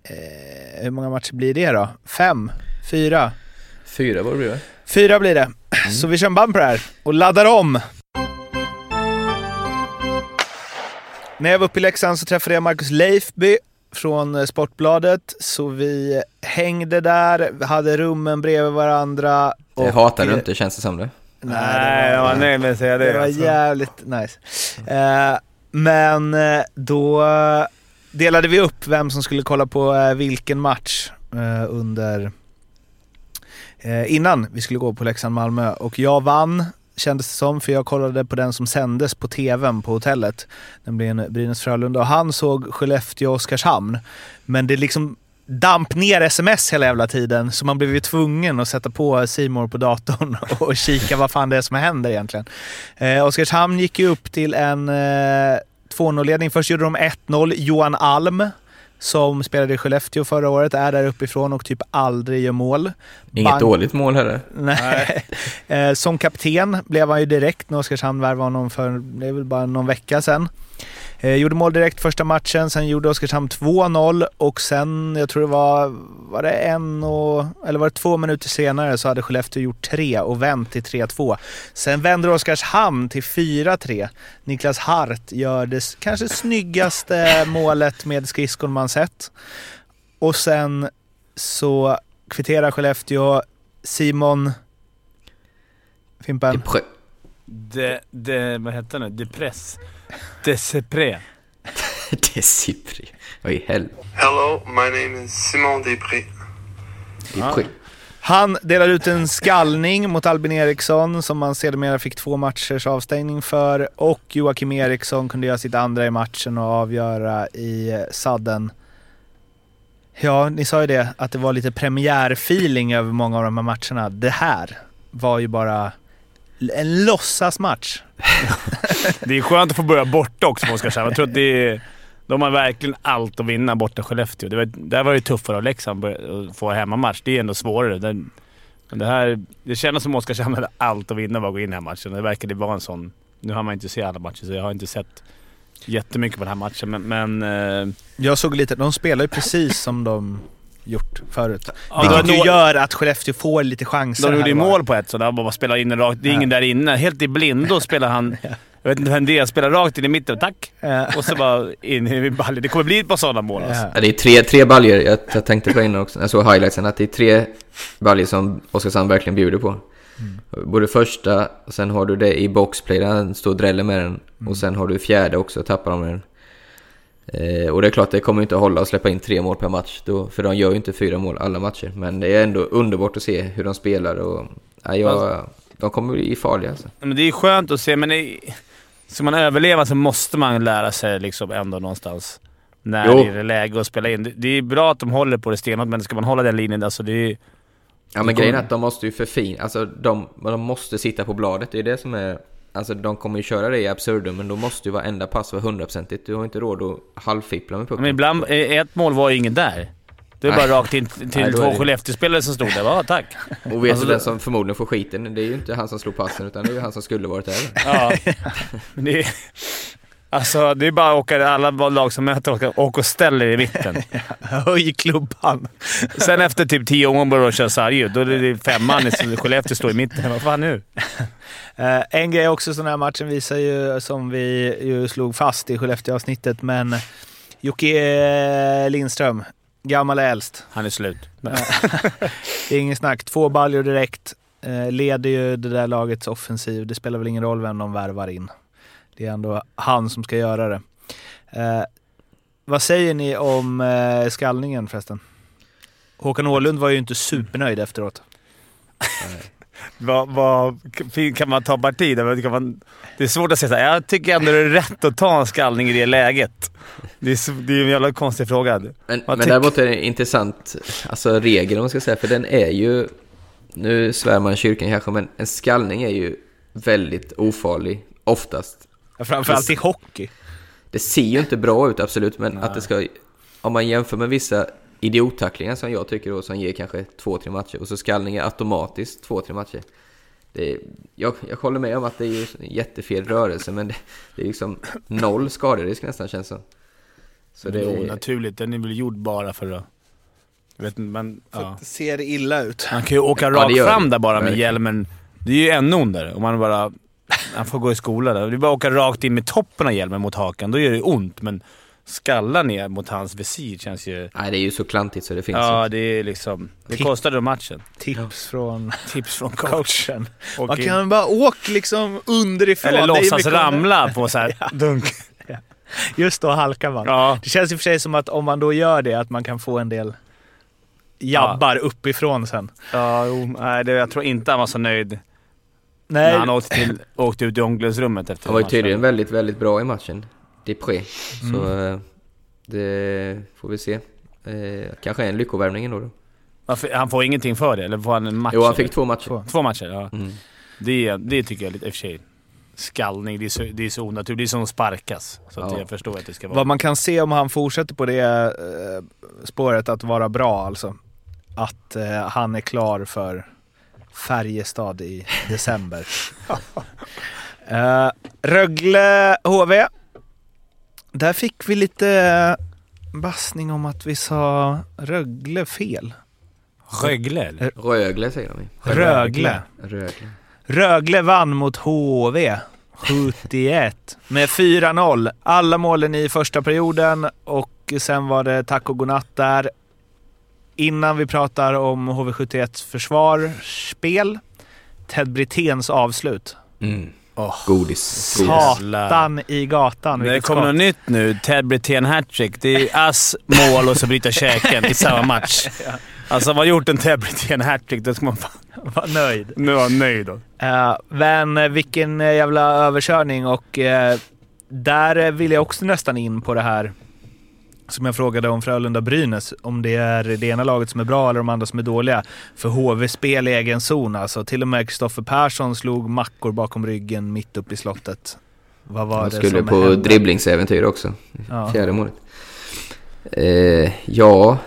Eh, hur många matcher blir det då? Fem? Fyra? Fyra var det blir det? Fyra blir det. Så vi kör en band på det här och laddar om. När jag var uppe i Leksand så träffade jag Marcus Leifby från eh, Sportbladet, så vi hängde där, hade rummen bredvid varandra. Det hatar du inte känns det som det. Nej, jag var nöjd med att säga det. Det var alltså. jävligt nice. Eh, men eh, då delade vi upp vem som skulle kolla på eh, vilken match eh, under eh, innan vi skulle gå på Leksand-Malmö. Och jag vann kändes det som, för jag kollade på den som sändes på tvn på hotellet. Nämligen Brynäs-Frölunda och han såg Skellefteå-Oskarshamn. Men det liksom damp ner sms hela jävla tiden så man blev ju tvungen att sätta på Simor på datorn och kika vad fan det är som händer egentligen. Eh, Oskarshamn gick ju upp till en eh, 2-0-ledning. Först gjorde de 1-0. Johan Alm, som spelade i Skellefteå förra året, är där uppifrån och typ aldrig gör mål. Inget Bang- dåligt mål heller. Nej. Eh, Som kapten blev han ju direkt när Oskarshamn värvade honom för, det är väl bara någon vecka sedan. Eh, gjorde mål direkt första matchen, sen gjorde Oskarshamn 2-0 och sen, jag tror det var, var det en och, eller var det två minuter senare så hade Skellefteå gjort tre och vänt till 3-2. Sen vänder Oskarshamn till 4-3. Niklas Hart gör det kanske snyggaste målet med skridskon man sett. Och sen så kvitterar Skellefteå Simon Fimpen. De, de, vad heter det? Depress. Desepré. Decipri. Vad i helvete? Hello, my name is Simon Després. Han delar ut en skallning mot Albin Eriksson som man sedermera fick två matchers avstängning för och Joakim Eriksson kunde göra sitt andra i matchen och avgöra i sadden. Ja, ni sa ju det, att det var lite premiärfeeling över många av de här matcherna. Det här var ju bara en låtsasmatch. Det är skönt att få börja borta också på Oskarshamn. Jag tror att det är, de har verkligen allt att vinna borta i Skellefteå. Det var, där var det tuffare av Leksand att få hemmamatch. Det är ändå svårare. Men det, här, det kändes som att Oskarshamn hade allt att vinna för att gå in i den här matchen. Det verkade vara en sån... Nu har man inte sett alla matcher, så jag har inte sett jättemycket på den här matchen, men... men eh, Jag såg lite, de spelar ju precis som de gjort förut. Ja, Vilket ju gör att Skellefteå får lite chanser. De gjorde ju mål på ett sådär, bara spelar in rakt. Det är ingen där inne. Helt i blindo spelar han... Jag vet inte vem det är. Spelar rakt in i mitten. Tack! Och så bara in i ballen. Det kommer bli ett par sådana mål alltså. Ja, det är tre, tre baljor, jag, jag tänkte på innan också, jag såg highlightsen, att det är tre baljor som Oskarshamn verkligen bjuder på. Både första, och sen har du det i boxplay, där han står och dräller med den. Och sen har du fjärde också, tappar de med den. Eh, och det är klart, det kommer inte att hålla att släppa in tre mål per match, då, för de gör ju inte fyra mål alla matcher. Men det är ändå underbart att se hur de spelar och ja, jag, de kommer bli farliga alltså. Men det är skönt att se, men det, ska man överleva så måste man lära sig liksom ändå någonstans när Jo. det är läge att spela in. Det, är bra att de håller på det stenhårt, men ska man hålla den linjen, alltså det är... Ja men grejen är att de måste ju förfina, alltså de, de måste sitta på bladet, det är det som är... Alltså de kommer ju köra det i absurdum, men då måste ju varenda pass vara hundraprocentigt. Du har inte råd att halvfippla med pucken. Men ibland, eh, ett mål var ju ingen där. Det är bara rakt in till Nej, två det- Skellefteå-spelare som stod där. Ja, tack. Och vet Alltså, du vem som förmodligen får skiten? Det är ju inte han som slog passen, utan det är ju han som skulle varit där. Ja. Men det är, alltså, det är bara att åka, alla lag som möter åka, åka och ställa er i mitten. Höj klubban. Sen efter typ tio gånger börjar de köra sarg Då är det femman i Skellefteå står i mitten. Vad fan nu? Eh, en grej också som den här matchen visar ju, som vi ju slog fast i Skellefteå-avsnittet, men Jocke Lindström, gammal är äldst. Han är slut. det är ingen snack. Två baljor direkt. Eh, leder ju det där lagets offensiv. Det spelar väl ingen roll vem de värvar in. Det är ändå han som ska göra det. Eh, vad säger ni om eh, skallningen förresten? Håkan Åhlund var ju inte supernöjd efteråt. Vad, vad, kan man ta parti man, det är svårt att säga så här. Jag tycker ändå det är rätt att ta en skallning i det läget. Det är, det är en jävla konstig fråga. Men, men däremot är det en intressant alltså, regel om man ska säga, för den är ju... Nu svär man kyrkan kanske, men en skallning är ju väldigt ofarlig, oftast. Framförallt i hockey. Det ser ju inte bra ut absolut, men att det ska... Om man jämför med vissa idiottacklingar som jag tycker då, som ger kanske två, tre matcher, och så skallningar automatiskt två, tre matcher. Det är, jag, jag håller med om att det är jättefel rörelse, men det, det är liksom noll skaderisk nästan känns som. Så det är är, onaturligt. Den är väl gjord bara för att... Vet men... Ja. Det ser illa ut. Han kan ju åka Ja, rakt gör fram det. där bara med Verkligen. hjälmen. Det är ju ännu ondare om man bara... Han får gå i skola där. Det är bara att åka rakt in med toppen av hjälmen mot hakan. Då gör det ont, men skalla ner mot hans visir känns ju... Nej, det är ju så klantigt så det finns Ja, inte. det är liksom... Det Tipp- kostade dem matchen. Tips från Tips från coach. coachen. Och Man in- kan bara åka liksom underifrån. Eller låtsas ramla på så här dunk. Just då halkar man. Ja. Det känns i och för sig som att om man då gör det, att man kan få en del jabbar uppifrån sen. Ja, jo, nej, det, jag tror inte han var så nöjd Nej. när han åkte, till, åkte ut i omklädningsrummet efter Han var ju tydligen väldigt, väldigt bra i matchen. Dipré. Så Mm. eh, det får vi se. Eh, kanske en lyckovärmning ändå då. Han får ingenting för det? Eller får han en match? Jo, han fick två matcher. Två, två matcher, ja. Mm. Det, det tycker jag lite i och för sig. Skallning, det är så, det är så onaturligt. Det är som att sparkas. Så att Ja. jag förstår att det ska vara... Vad man kan se om han fortsätter på det eh, spåret att vara bra alltså. Att eh, han är klar för Färjestad i december. eh, Rögle HV. Där fick vi lite bassning om att vi sa Rögle fel. Rögle eller? Rögle säger ju. Rögle. Rögle. Rögle vann mot HV 71 med 4-0. Alla målen i första perioden och sen var det tack och godnatt där. Innan vi pratar om HV71 försvarsspel, Ted Briténs avslut. Mm. Oh, Godis. Satan i gatan. Det kommer något nytt nu. Ted Brithén hattrick. Det är ass, mål och så bryta käken i samma match. Alltså, har man gjort en Ted Brithén hattrick då ska man fan vara nöjd. Nu var nöjd då. Eh, men eh, vilken eh, jävla överkörning och eh, där vill jag också nästan in på det här som jag frågade om Frölunda-Brynäs. Om det är det ena laget som är bra eller de andra som är dåliga. För HV-spel i egen zon alltså. Till och med Kristoffer Persson slog mackor bakom ryggen mitt upp i slottet. Vad var Han det skulle som på hände? dribblingsäventyr också. Ja. Fjärde målet. Eh, ja...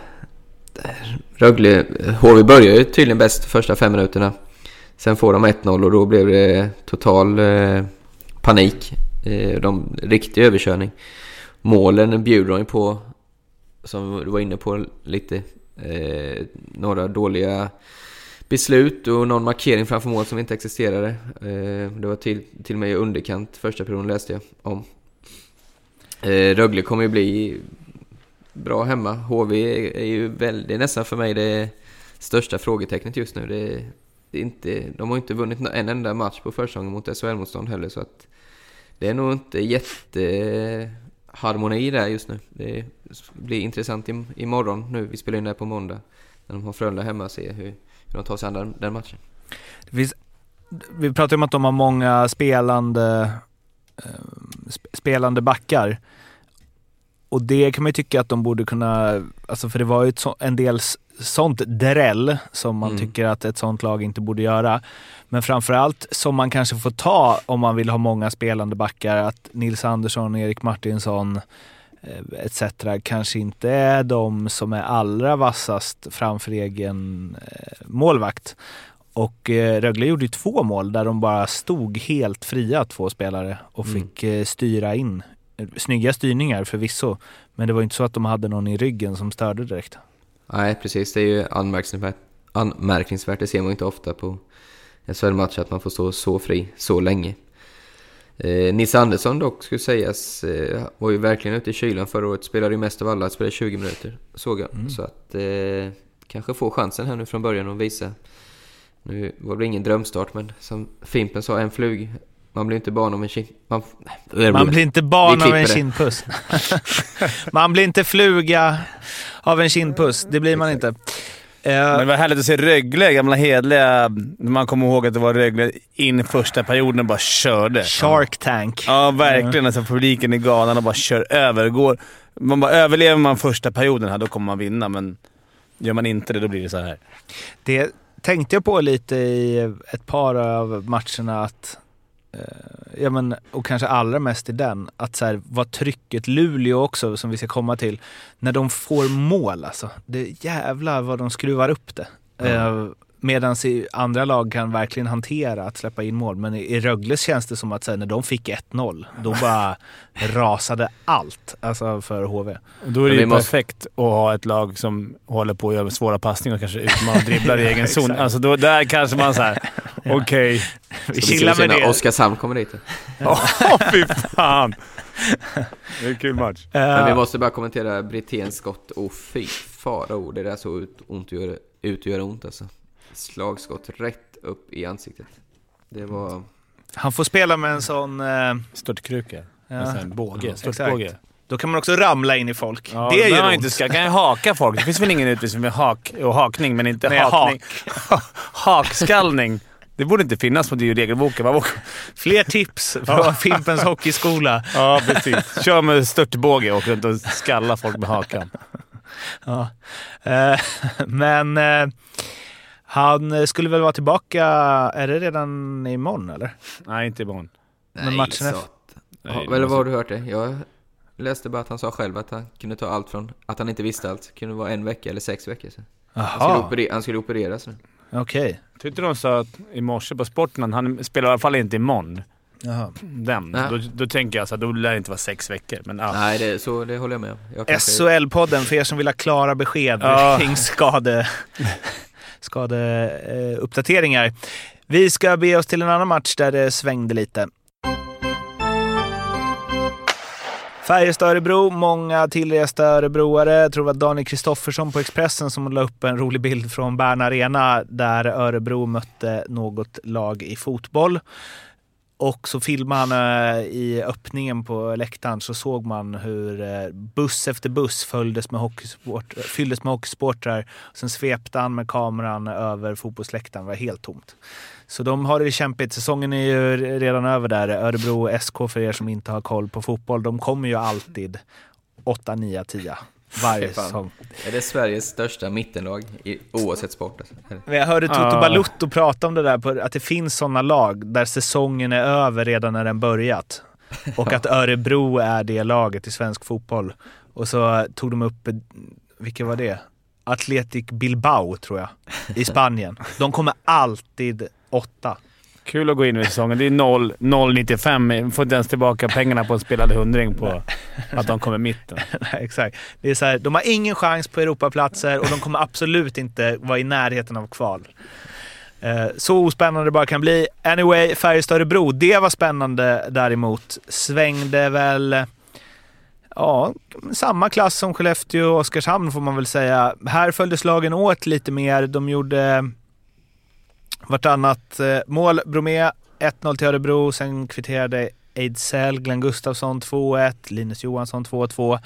Rögle... HV börjar ju tydligen bäst första fem minuterna. Sen får de 1-0 och då blev det total eh, panik. Eh, de, riktig överkörning. Målen bjuder de ju på, som du var inne på lite, eh, några dåliga beslut och någon markering framför mål som inte existerade. Eh, det var till, till och med i underkant första perioden läste jag om. Eh, Rögle kommer ju bli bra hemma. HV är, ju väl, det är nästan för mig det största frågetecknet just nu. Det, det är inte, de har inte vunnit en enda match på försäsongen mot SHL-motstånd heller så att det är nog inte jätte harmoni där just nu. Det blir intressant im- imorgon nu. Vi spelar in det här på måndag. När de har Frölunda hemma och se hur, hur de tar sig an den, den matchen. Det finns, vi pratar om att de har många spelande, eh, sp- spelande backar. Och det kan man ju tycka att de borde kunna, alltså för det var ju en del sånt dräll som man Mm. tycker att ett sånt lag inte borde göra. Men framförallt som man kanske får ta om man vill ha många spelande backar, att Nils Andersson, Erik Martinsson eh, etc. kanske inte är de som är allra vassast framför egen eh, målvakt. Och eh, Rögle gjorde ju två mål där de bara stod helt fria, två spelare, och Mm. fick eh, styra in. Snygga styrningar förvisso, men det var inte så att de hade någon i ryggen som störde direkt. Nej, precis. Det är ju anmärkningsvärt. anmärkningsvärt. Det ser man inte ofta på SHL-matcher att man får stå så fri så länge. Eh, Nils Andersson dock, skulle sägas, eh, var ju verkligen ute i kylan förra året. Spelade ju mest av alla, spelade 20 minuter, såg jag. Mm. Så att eh, kanske få chansen här nu från början och visa. Nu var det ingen drömstart, men som Fimpen sa, en flug. Man blir inte barn om en kind... Man, Man blir inte barn av en kindpuss. man blir inte fluga av en kindpuss. Det blir man inte. Eh, Men det var härligt att se Rögle, gamla hedliga. Man kommer ihåg att det var Rögle in i första perioden och bara körde. Shark Tank. Ja, verkligen. Alltså, publiken i galan och bara kör över. Går, man bara, överlever man första perioden här, då kommer man vinna, men gör man inte det, då blir det så här. Det tänkte jag på lite i ett par av matcherna att, ja men, och kanske allra mest i den, att så här, vad trycket, Luleå också som vi ska komma till, när de får mål alltså. Det jävlar vad de skruvar upp det. Eh, Medan i andra lag kan verkligen hantera att släppa in mål. Men i Rögles känns det som att här, när de fick 1-0, då bara rasade allt alltså för HV. Och då är det ju vi måste- perfekt att ha ett lag som håller på att göra svåra passningar och kanske utmanar dribblar i egen zon. Alltså då, där kanske man såhär, okej. Vi Ska chillar med det. Oskarshamn kommer dit. Åh, fy fan! Det är en kul match. Men vi måste bara kommentera Britténs skott. Och fy farao, det där såg ut, ont ut att göra ont alltså. Slagskott rätt upp i ansiktet. Det var... Han får spela med en sån... Eh, Störtkruka. Ja. En sån båge. Störtbåge. exakt. Då kan man också ramla in i folk. Ja, det är ju man ont. inte ska, kan ju haka folk. Det finns väl ingen utvisning med hak och hakning, men inte Nej, hakning. Hakskallning. Det borde inte finnas på regelboken. Fler tips från Fimpens Hockeyskola. Ja, precis. Kör med störtbåge och runt och skalla folk med hakan. Ja. Eh, men eh, han skulle väl vara tillbaka, är det redan imorgon eller? Nej, inte imorgon. Men matchen att- Nej, eller vad har du hört det? Jag läste bara att han sa själv att han kunde ta allt från att han inte visste allt. Det kunde vara en vecka eller sex veckor. Så. Han, skulle han skulle opereras nu. okej. Tyckte de sa att i morse på sporten att han spelar i alla fall inte imorgon. Jaha. Den. Nej. Då, då tänker jag så att då lär det inte vara sex veckor. Men, ja. Nej, det, så, det håller jag med om. SHL-podden för er som vill ha klara besked Ja. kring skade, skadeuppdateringar. Vi ska be oss till en annan match där det svängde lite. Färjestad-Örebro, många tillresta örebroare. Jag tror det var Daniel Kristoffersson på Expressen som la upp en rolig bild från Bern Arena där Örebro mötte något lag i fotboll. Och så filmade han eh, i öppningen på läktaren så såg man hur eh, buss efter buss följdes med eh, fylldes med hockeysportrar. Sen svepte han med kameran över fotbollsläktaren. Det var helt tomt. Så de har det kämpigt. Säsongen är ju redan över där. Örebro SK för er som inte har koll på fotboll. De kommer ju alltid 8, 9, 10 varje säsong. Är det Sveriges största mittenlag i, oavsett sport? Alltså? Jag hörde Toto Ja. Balutto prata om det där, på, att det finns sådana lag där säsongen är över redan när den börjat. Och att Örebro är det laget i svensk fotboll. Och så tog de upp, vilka var det? Athletic Bilbao tror jag, i Spanien. De kommer alltid åtta. Kul att gå in i säsongen. Det är 0 0,95. Får inte ens tillbaka pengarna på en spelad hundring på att de kommer mitten. Nej, Exakt. Det är så här, de har ingen chans på Europaplatser och de kommer absolut inte vara i närheten av kval. Eh, Så ospännande det bara kan bli. Anyway, Färjestad-Örebro, det var spännande däremot. Svängde väl... Ja, samma klass som Skellefteå och Oskarshamn får man väl säga. Här följdes lagen åt lite mer. De gjorde vartannat eh, mål. Bromé 1-0 till Örebro, sen kvitterade Ejdsell, Glenn Gustafsson 2-1, Linus Johansson 2-2.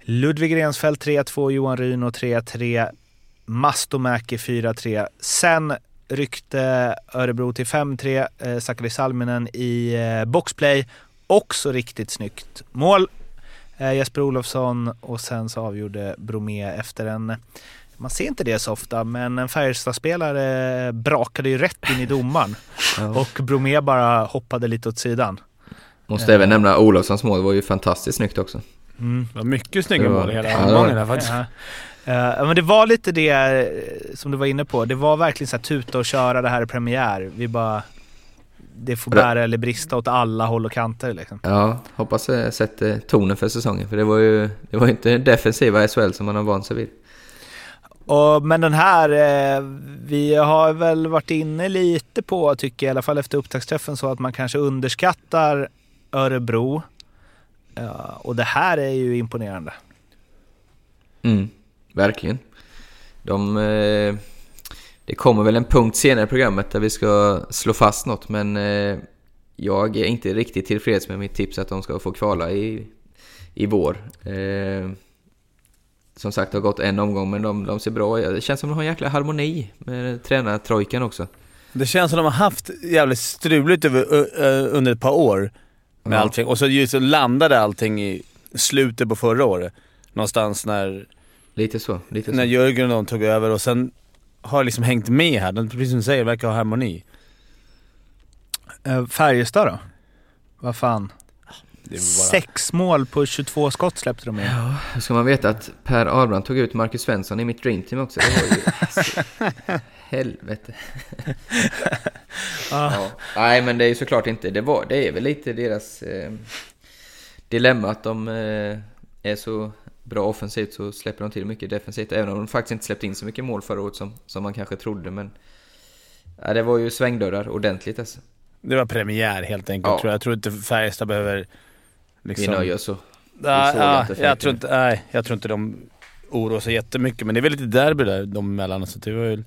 Ludvig Rensfeldt 3-2, Johan Ryno 3-3, Mastomäki 4-3. Sen ryckte Örebro till 5-3, eh, Sakari Salminen i eh, boxplay. Också riktigt snyggt mål. Eh, Jesper Olofsson och sen så avgjorde Bromé efter en man ser inte det så ofta, men en Färjestad-spelare brakade ju rätt in i domaren. Och Bromé bara hoppade lite åt sidan. Måste även nämna Olofssons mål, det var ju fantastiskt snyggt också. Mm. Det var mycket snygga mål hela Ja, det var omgången där faktiskt. Ja. Eh, men det var lite det eh, som du var inne på. Det var verkligen så här tuta och köra, det här är premiär. Vi bara... Det får bära eller brista åt alla håll och kanter liksom. Ja, hoppas det sätter tonen för säsongen. För det var ju det var ju inte defensiva SHL som man har vant sig vid. Och, men den här, eh, vi har väl varit inne lite på, tycker jag, i alla fall efter upptaktsträffen, så att man kanske underskattar Örebro. Ja, och det här är ju imponerande. Mm, verkligen. De, eh, det kommer väl en punkt senare i programmet där vi ska slå fast något, men eh, jag är inte riktigt tillfreds med mitt tips att de ska få kvala i, i vår. Eh, som sagt, har gått en omgång, men de, de ser bra ut. Det känns som de har en jäkla harmoni med tränartrojkan också. Det känns som de har haft jävligt struligt över, under ett par år med Ja. allting. Och så just landade allting i slutet på förra året. Någonstans när, Lite så. Lite när så. Jörgen och de tog över och sen har liksom hängt med här. De, precis som du säger, verkar ha harmoni. Eh, Färjestad då? Vad fan? Bara- Sex mål på 22 skott släppte de in. Ja, då ska man veta att Per Ahlbrand tog ut Marcus Svensson i mitt dreamteam också. Det var ju... Helvete. ja. Nej, men det är ju såklart inte... Det, var, det är väl lite deras eh, dilemma att de eh, är så bra offensivt så släpper de till mycket defensivt. Även om de faktiskt inte släppte in så mycket mål förra året som, som man kanske trodde. Men ja, det var ju svängdörrar ordentligt alltså. Det var premiär helt enkelt Ja. tror jag. Jag tror inte Färjestad behöver liksom... Vi nöjer oss så. Ja, jag, tror inte, nej, jag tror inte de oroar sig jättemycket, men det är väl lite derby där de emellan. Så det var ju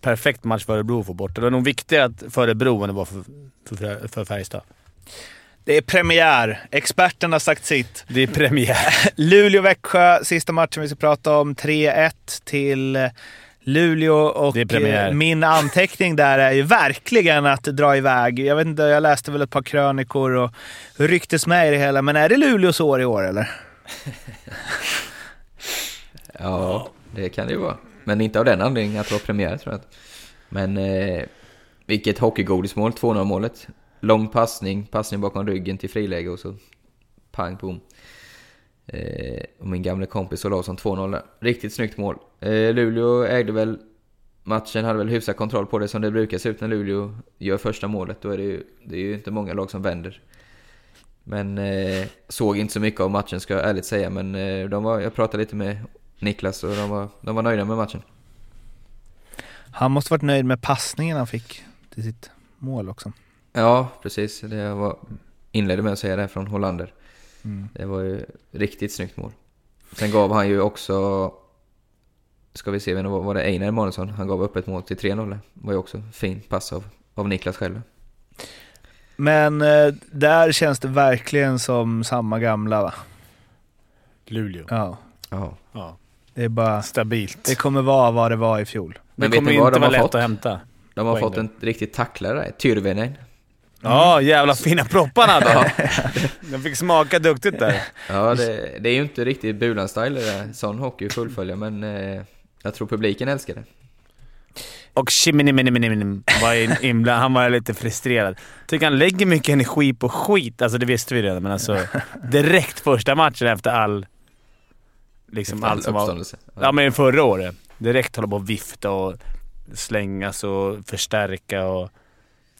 perfekt match för Örebro att få bort. Det var nog viktigare att- för Örebro än det var för, för, för Färjestad. Det är premiär. Experten har sagt sitt. Det är premiär. Luleå-Växjö, sista matchen vi ska prata om. 3-1 till eh, Luleå och eh, min anteckning där är ju verkligen att dra iväg. Jag vet inte, jag läste väl ett par krönikor och rycktes med i det hela. Men är det Luleås år i år eller? Ja, det kan det ju vara. Men inte av den anledningen att det var premiär tror jag. Men eh, vilket hockeygodismål, 2-0 målet. Lång passning, passning bakom ryggen till friläge och så pang bom. Eh, och min gamla kompis Olausson 2-0 där. Riktigt snyggt mål. Eh, Luleå ägde väl matchen, hade väl hyfsad kontroll på det som det brukar se ut när Luleå gör första målet. Då är det ju, det är ju inte många lag som vänder. Men eh, såg inte så mycket av matchen ska jag ärligt säga. Men eh, de var, jag pratade lite med Niklas och de var, de var nöjda med matchen. Han måste varit nöjd med passningen han fick till sitt mål också. Ja, precis. Det jag var, inledde med att säga det från Hollander. Mm. Det var ju riktigt snyggt mål. Sen gav han ju också, ska vi se, var det Einar Emanuelsson? Han gav upp ett mål till 3-0. Det var ju också fint pass av, av Niklas själv. Men eh, där känns det verkligen som samma gamla va? Luleå. Ja. Ja. ja. Det är bara... Stabilt. Det kommer vara vad det var i fjol. Men Det kommer inte vara lätt fått? att hämta De har fått en riktig tacklare där, Tyrväinen. Ja, jävla fina proppar han hade. De fick smaka duktigt där. Ja, det, det är ju inte riktigt Bulan-style det där, sån hockey fullfölja, men eh, jag tror publiken älskar det. Och Shiminiminiminim var in- inblandad. Han var lite frustrerad. Tycker han lägger mycket energi på skit. Alltså det visste vi redan, men alltså direkt första matchen efter all... Liksom Efter all allt som var... Ja, men förra året. Direkt hålla på och vifta och slängas och förstärka och...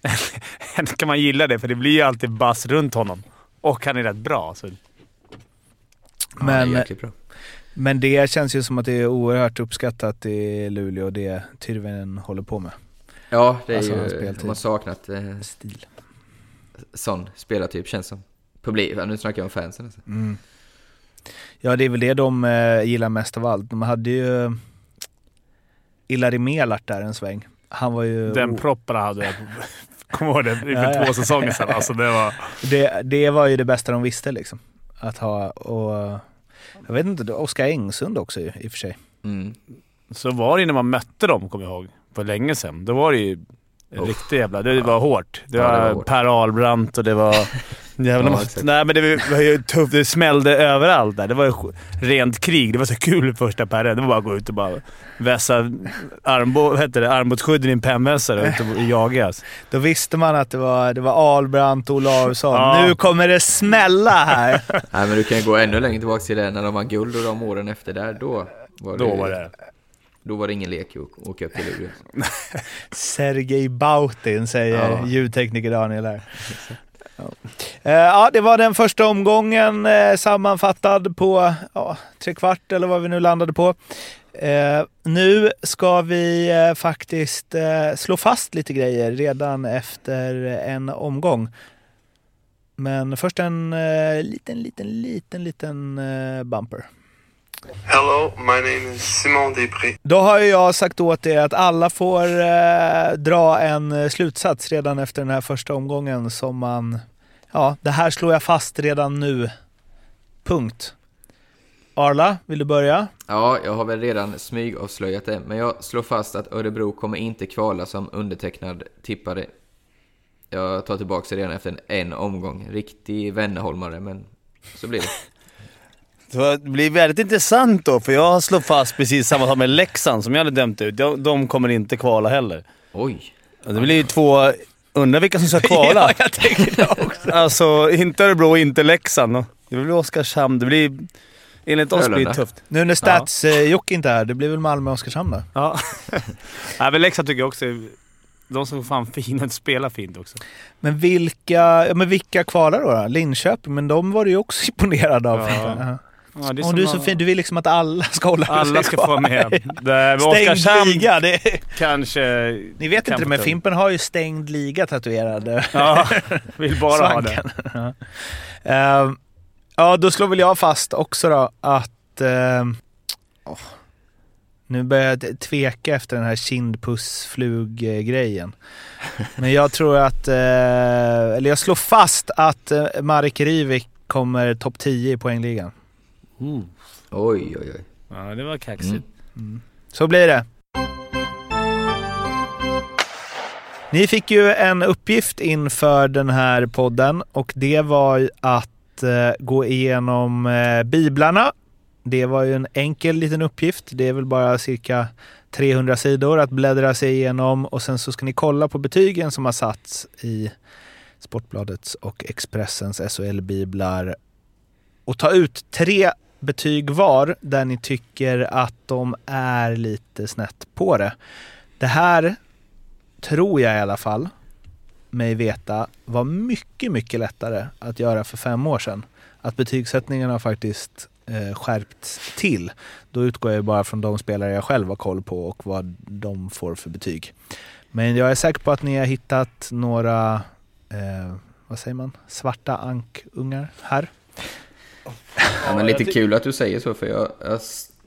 kan man gilla det, för det blir ju alltid bass runt honom. Och han är rätt bra. Så. Men, jäkligt bra. men det känns ju som att det är oerhört uppskattat i Luleå, det Tyrväinen håller på med. Ja, det är Alltså, ju, speltid. de har saknat eh, Stil. sån spelartyp känns som. Publik, ja, nu snackar jag om fansen alltså. Mm. Ja, det är väl det de eh, gillar mest av allt. De hade ju Ilari Melart där en sväng. Han var ju... Den proppen hade jag. Kommer ihåg det? För två säsonger sedan. Alltså det var... det, det var ju det bästa de visste liksom. Att ha och... Jag vet inte, Oskar Engsund också i och för sig. Mm. Så var det ju när man mötte dem, kommer jag ihåg. För länge sedan. Då var det ju Uff. riktig jävla... Det var hårt. Det Ja, det var, var hårt. Per Ahlbrandt och det var... Jävla Ja. Nej men det var, ju tufft. Det smällde överallt där. Det var ju rent krig. Det var så kul första perren. Det var bara att gå ut och bara vässa armbå, vad heter det, armbågsskydden i en pennvässare och ut och jagas. Då visste man att det var, det var Ahlbrandt och Olausson. Ja. Nu kommer det smälla här! Nej men du kan ju gå ännu längre tillbaka till det när de var guld och de åren efter där, då var det, Då var det... Då var det ingen lek att åka upp till Luleå. Sergej Bautin säger Ja. ljudtekniker Daniel här. Eh, ja. Det var den första omgången eh, sammanfattad på ja, tre kvart eller vad vi nu landade på. Eh, nu ska vi faktiskt slå fast lite grejer redan efter en omgång. Men först en liten, liten, liten, liten bumper. Hello, my name is Simon Després. Då har ju jag sagt åt er att alla får eh, dra en eh, slutsats redan efter den här första omgången som man... Ja, det här slår jag fast redan nu. Punkt. Arla, vill du börja? Ja, jag har väl redan smygavslöjat det, men jag slår fast att Örebro kommer inte kvala som undertecknad tippare. Jag tar tillbaka det redan efter en, en omgång. Riktig Wennerholmare, men så blir det. Så det blir väldigt intressant då, för jag slår fast precis samma sak med Leksand som jag hade dömt ut. De, de kommer inte kvala heller. Oj! Det blir ju två... Undrar vilka som ska kvala? ja, jag tänker det också. Alltså, inte Örebro, inte Leksand. Det blir Oskarshamn. Det blir... Enligt oss blir det tufft. Nu när stats ja. Jocke inte är här, det blir väl Malmö och Oskarshamn då? Ja. Nej, men Leksand tycker jag också De som fan fint spelar fint också. Men vilka, men vilka kvalar då, då? Linköping, men de var du ju också imponerad av. Ja. Ja. Det är du är så fin, du vill liksom att alla ska hålla Alla ska kvar. få med. Det Stängd liga. Det kanske... Ni vet inte det, men. Fimpen har ju stängd liga tatuerad. Ja, vill bara ha det. Svanken. Ja. Då slår väl jag fast också då att... Eh, åh, nu börjar jag tveka efter den här kindpussflug-grejen. Men jag tror att... Eh, eller jag slår fast att eh, Marek Rivik kommer topp 10 i poängligan. Mm. Oj, oj, oj. Ja, det var kaxigt. Mm. Så blir det. Ni fick ju en uppgift inför den här podden och det var att eh, gå igenom eh, biblarna. Det var ju en enkel liten uppgift. Det är väl bara cirka 300 sidor att bläddra sig igenom och sen så ska ni kolla på betygen som har satts i Sportbladets och Expressens SHL-biblar och ta ut tre betyg var där ni tycker att de är lite snett på det. Det här tror jag i alla fall mig veta var mycket, mycket lättare att göra för fem år sedan. Att betygssättningen har faktiskt eh, skärpts till. Då utgår jag bara från de spelare jag själv har koll på och vad de får för betyg. Men jag är säker på att ni har hittat några, eh, vad säger man, svarta ankungar här. Ja, men lite kul att du säger så, för jag, jag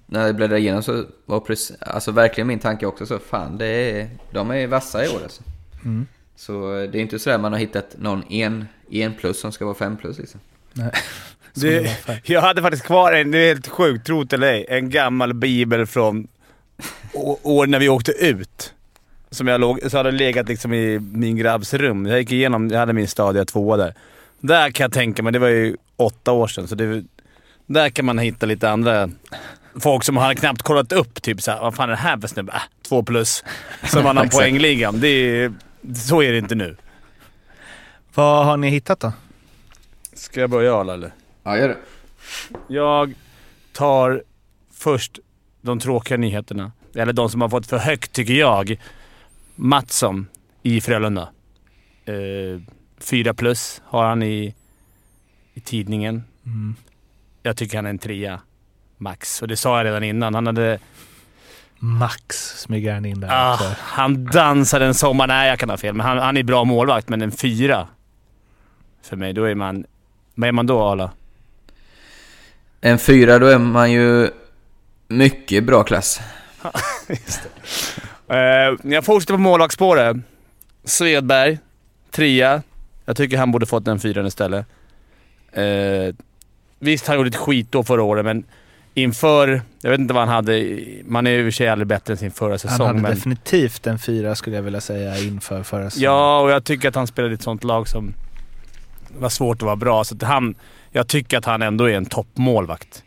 när jag bläddrade igenom så var precis, alltså verkligen min tanke också så, fan det är, de är vassa i år alltså. Mm. Så det är inte så att man har hittat någon en, en plus som ska vara fem plus liksom. Nej. Det, jag hade faktiskt kvar en, det är helt sjukt, tro det eller ej, en gammal bibel från år när vi åkte ut. Som jag låg, så hade legat liksom i min grabbs rum. Jag gick igenom, jag hade min stadiga tvåa där. Där kan jag tänka mig, det var ju åtta år sedan, så det, där kan man hitta lite andra folk som har knappt kollat upp. Typ såhär, vad fan är det här för snubbe? Äh, två plus. Som vann poängligan. Det är, så är det inte nu. Vad har ni hittat då? Ska jag börja Arla eller? Ja, gör det. Jag tar först de tråkiga nyheterna. Eller de som har fått för högt tycker jag. Mattsson i Frölunda. Eh, fyra plus har han i, i tidningen. Mm. Jag tycker han är en trea. Max. Och det sa jag redan innan. Han hade... Max smyger han in där Ah, också. han dansade en sommar. Nej, jag kan ha fel. Men han, han är bra målvakt, men en fyra. För mig, då är man... Vad är man då, Arla? En fyra, då är man ju mycket bra klass. Eh, jag fortsätter på målvaktsspåret. Svedberg, trea. Jag tycker han borde fått den fyran istället. Eh, visst, han gjorde ett skit då förra året, men inför... Jag vet inte vad han hade. Man är ju i och för sig aldrig bättre än sin förra Han säsong, hade men... definitivt en fyra skulle jag vilja säga inför förra säsongen. Ja, och jag tycker att han spelade i ett sånt lag som var svårt att vara bra. Så han, jag tycker att han ändå är en toppmålvakt.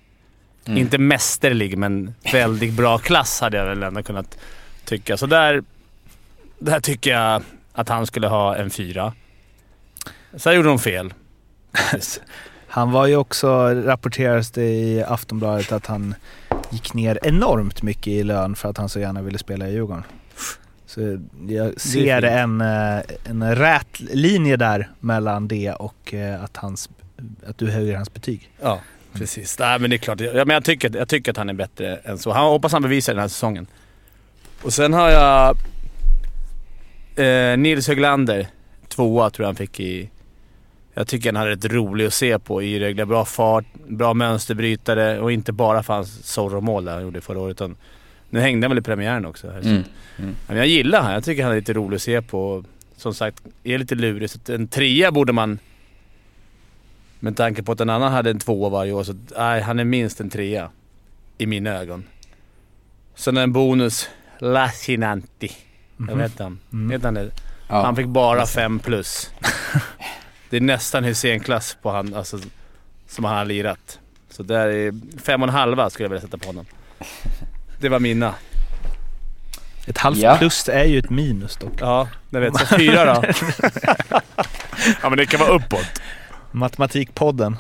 Mm. Inte mästerlig, men väldigt bra klass hade jag väl ändå kunnat tycka. Så där, där tycker jag att han skulle ha en fyra. Sen gjorde de fel. Han var ju också, rapporteras det i Aftonbladet, att han gick ner enormt mycket i lön för att han så gärna ville spela i Djurgården. Så jag ser en, eh, en rät linje där mellan det och eh, att, hans, att du höjer hans betyg. Ja, precis. Nej, men det är klart. Ja, men jag, tycker, jag tycker att han är bättre än så. Han hoppas han bevisar den här säsongen. Och sen har jag eh, Nils Höglander. Tvåa tror jag han fick i... Jag tycker han hade rätt rolig att se på i Rögle. Bra fart, bra mönsterbrytare och inte bara hans Zorro-mål där han gjorde förra året. Utan nu hängde han väl i premiären också. Här. Mm. Mm. Men jag gillar han. Jag tycker han är lite rolig att se på. Som sagt, är lite lurig. Så att en trea borde man... Med tanke på att en annan hade en tvåa varje år, så nej, han är minst en trea. I mina ögon. Sen en bonus. Lassinanti. Jag Mhm. vet han. Mm. Vet han det? Ja. Han fick bara fem plus. det är nästan Hysén-klass på han, alltså, som han har lirat. Så där är fem och en halva skulle jag vilja sätta på honom. Det var mina. Ett halvt Ja. plus är ju ett minus dock. Ja, jag vet. Så fyra då? ja men det kan vara uppåt. Matematikpodden.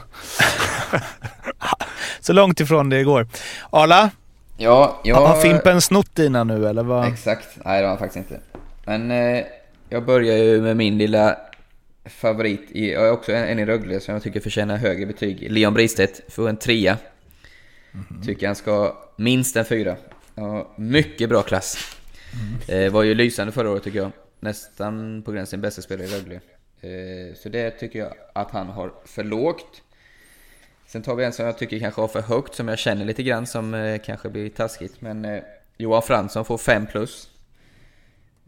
så långt ifrån det går. Arla, Ja, jag... har Fimpen snott dina nu eller vad? Exakt, nej det var han faktiskt inte. Men eh, jag börjar ju med min lilla favorit, i, jag också en, en i Rögle som jag tycker förtjänar högre betyg. Leon Bristedt får en trea. Tycker han ska ha minst en fyra. Ja, mycket bra klass. Eh, var ju lysande förra året tycker jag. Nästan på gränsen bästa spelare i Rögle. Eh, så det tycker jag att han har för lågt. Sen tar vi en som jag tycker kanske har för högt, som jag känner lite grann som eh, kanske blir taskigt. Men eh, Johan Fransson får 5 plus.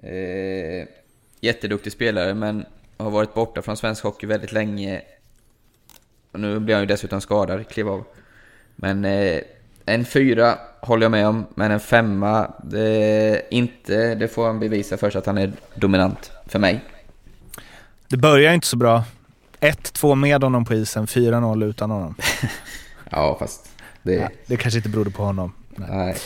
Eh, jätteduktig spelare, men har varit borta från svensk hockey väldigt länge. Och nu blir han ju dessutom skadad, klev av. Men eh, en fyra håller jag med om, men en femma, det, inte, det får han bevisa först att han är dominant för mig. Det börjar inte så bra. 1-2 med honom på isen, 4-0 utan honom. ja, fast det... Ja, det kanske inte berodde på honom. Nej. Nej.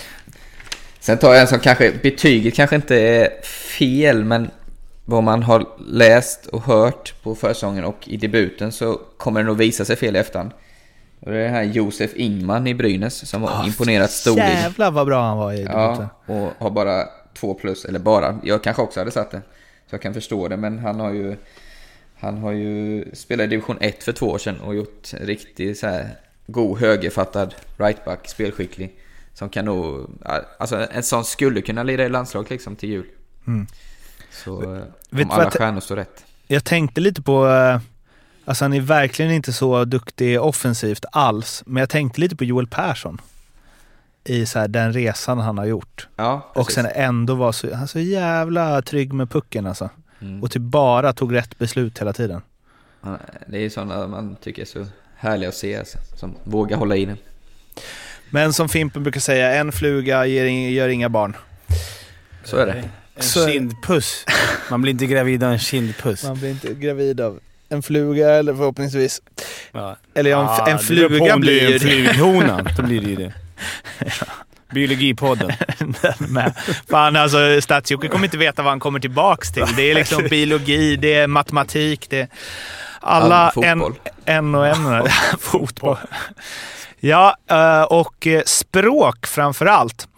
Sen tar jag en som kanske, betyget kanske inte är fel, men vad man har läst och hört på försäsongen och i debuten så kommer det nog visa sig fel i efterhand. Och det är den här Josef Ingman i Brynäs som har oh, imponerat storligen. Jävlar vad bra han var i debuten. Ja, och har bara två plus, eller bara. Jag kanske också hade satt det. Så jag kan förstå det, men han har ju... Han har ju spelat i division 1 för två år sedan och gjort riktigt så här god högerfattad rightback, spelskicklig. Som kan nog... Alltså en sån skulle kunna lira i landslag liksom till jul. Mm. Så eh, Vet om alla stjärnor står rätt. Jag tänkte lite på... Eh, alltså han är verkligen inte så duktig offensivt alls. Men jag tänkte lite på Joel Persson. I så här, den resan han har gjort. Ja, och sen ändå var så, han så jävla trygg med pucken alltså. Mm. Och typ bara tog rätt beslut hela tiden. Det är ju sådana man tycker är så härliga att se, alltså, som vågar hålla i den. Men som Fimpen brukar säga, en fluga ger, gör inga barn. Så är det. En så... kindpuss. Man blir inte gravid av en kindpuss. Man blir inte gravid av en fluga eller förhoppningsvis. Ja. Eller ja, en, ah, en fluga det blir ju en flughona. Då blir det ju det. Biologipodden. Den med. Fan alltså, stats kommer inte veta vad han kommer tillbaks till. Det är liksom biologi, det är matematik, det är alla en, en och en. fotboll. Ja, eh, och eh, språk framför allt.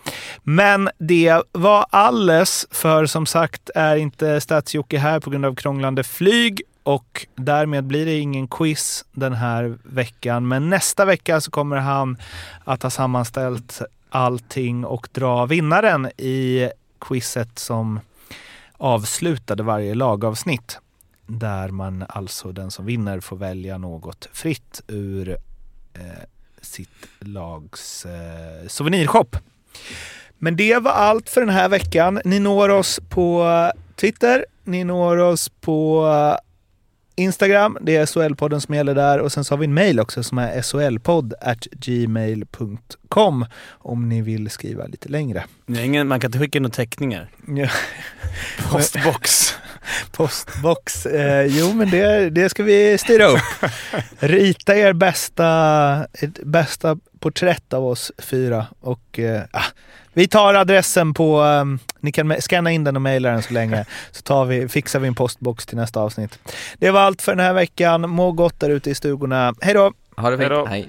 Men det var alles, för som sagt är inte stats här på grund av krånglande flyg och därmed blir det ingen quiz den här veckan. Men nästa vecka så kommer han att ha sammanställt allting och dra vinnaren i quizet som avslutade varje lagavsnitt. Där man alltså, den som vinner, får välja något fritt ur eh, sitt lags eh, souvenirshop. Men det var allt för den här veckan. Ni når oss på Twitter, ni når oss på Instagram, det är SHL-podden som gäller där och sen så har vi en mail också som är solpodd@gmail.com om ni vill skriva lite längre. Ingen, man kan inte skicka in några teckningar. Postbox. Postbox. Eh, jo men det, det ska vi styra upp. Rita er bästa, bästa porträtt av oss fyra och eh, ah, vi tar adressen på, um, ni kan scanna in den och mejla den så länge, så tar vi, fixar vi en postbox till nästa avsnitt. Det var allt för den här veckan. Må gott där ute i stugorna. Hej då! Ha det fint. Hej.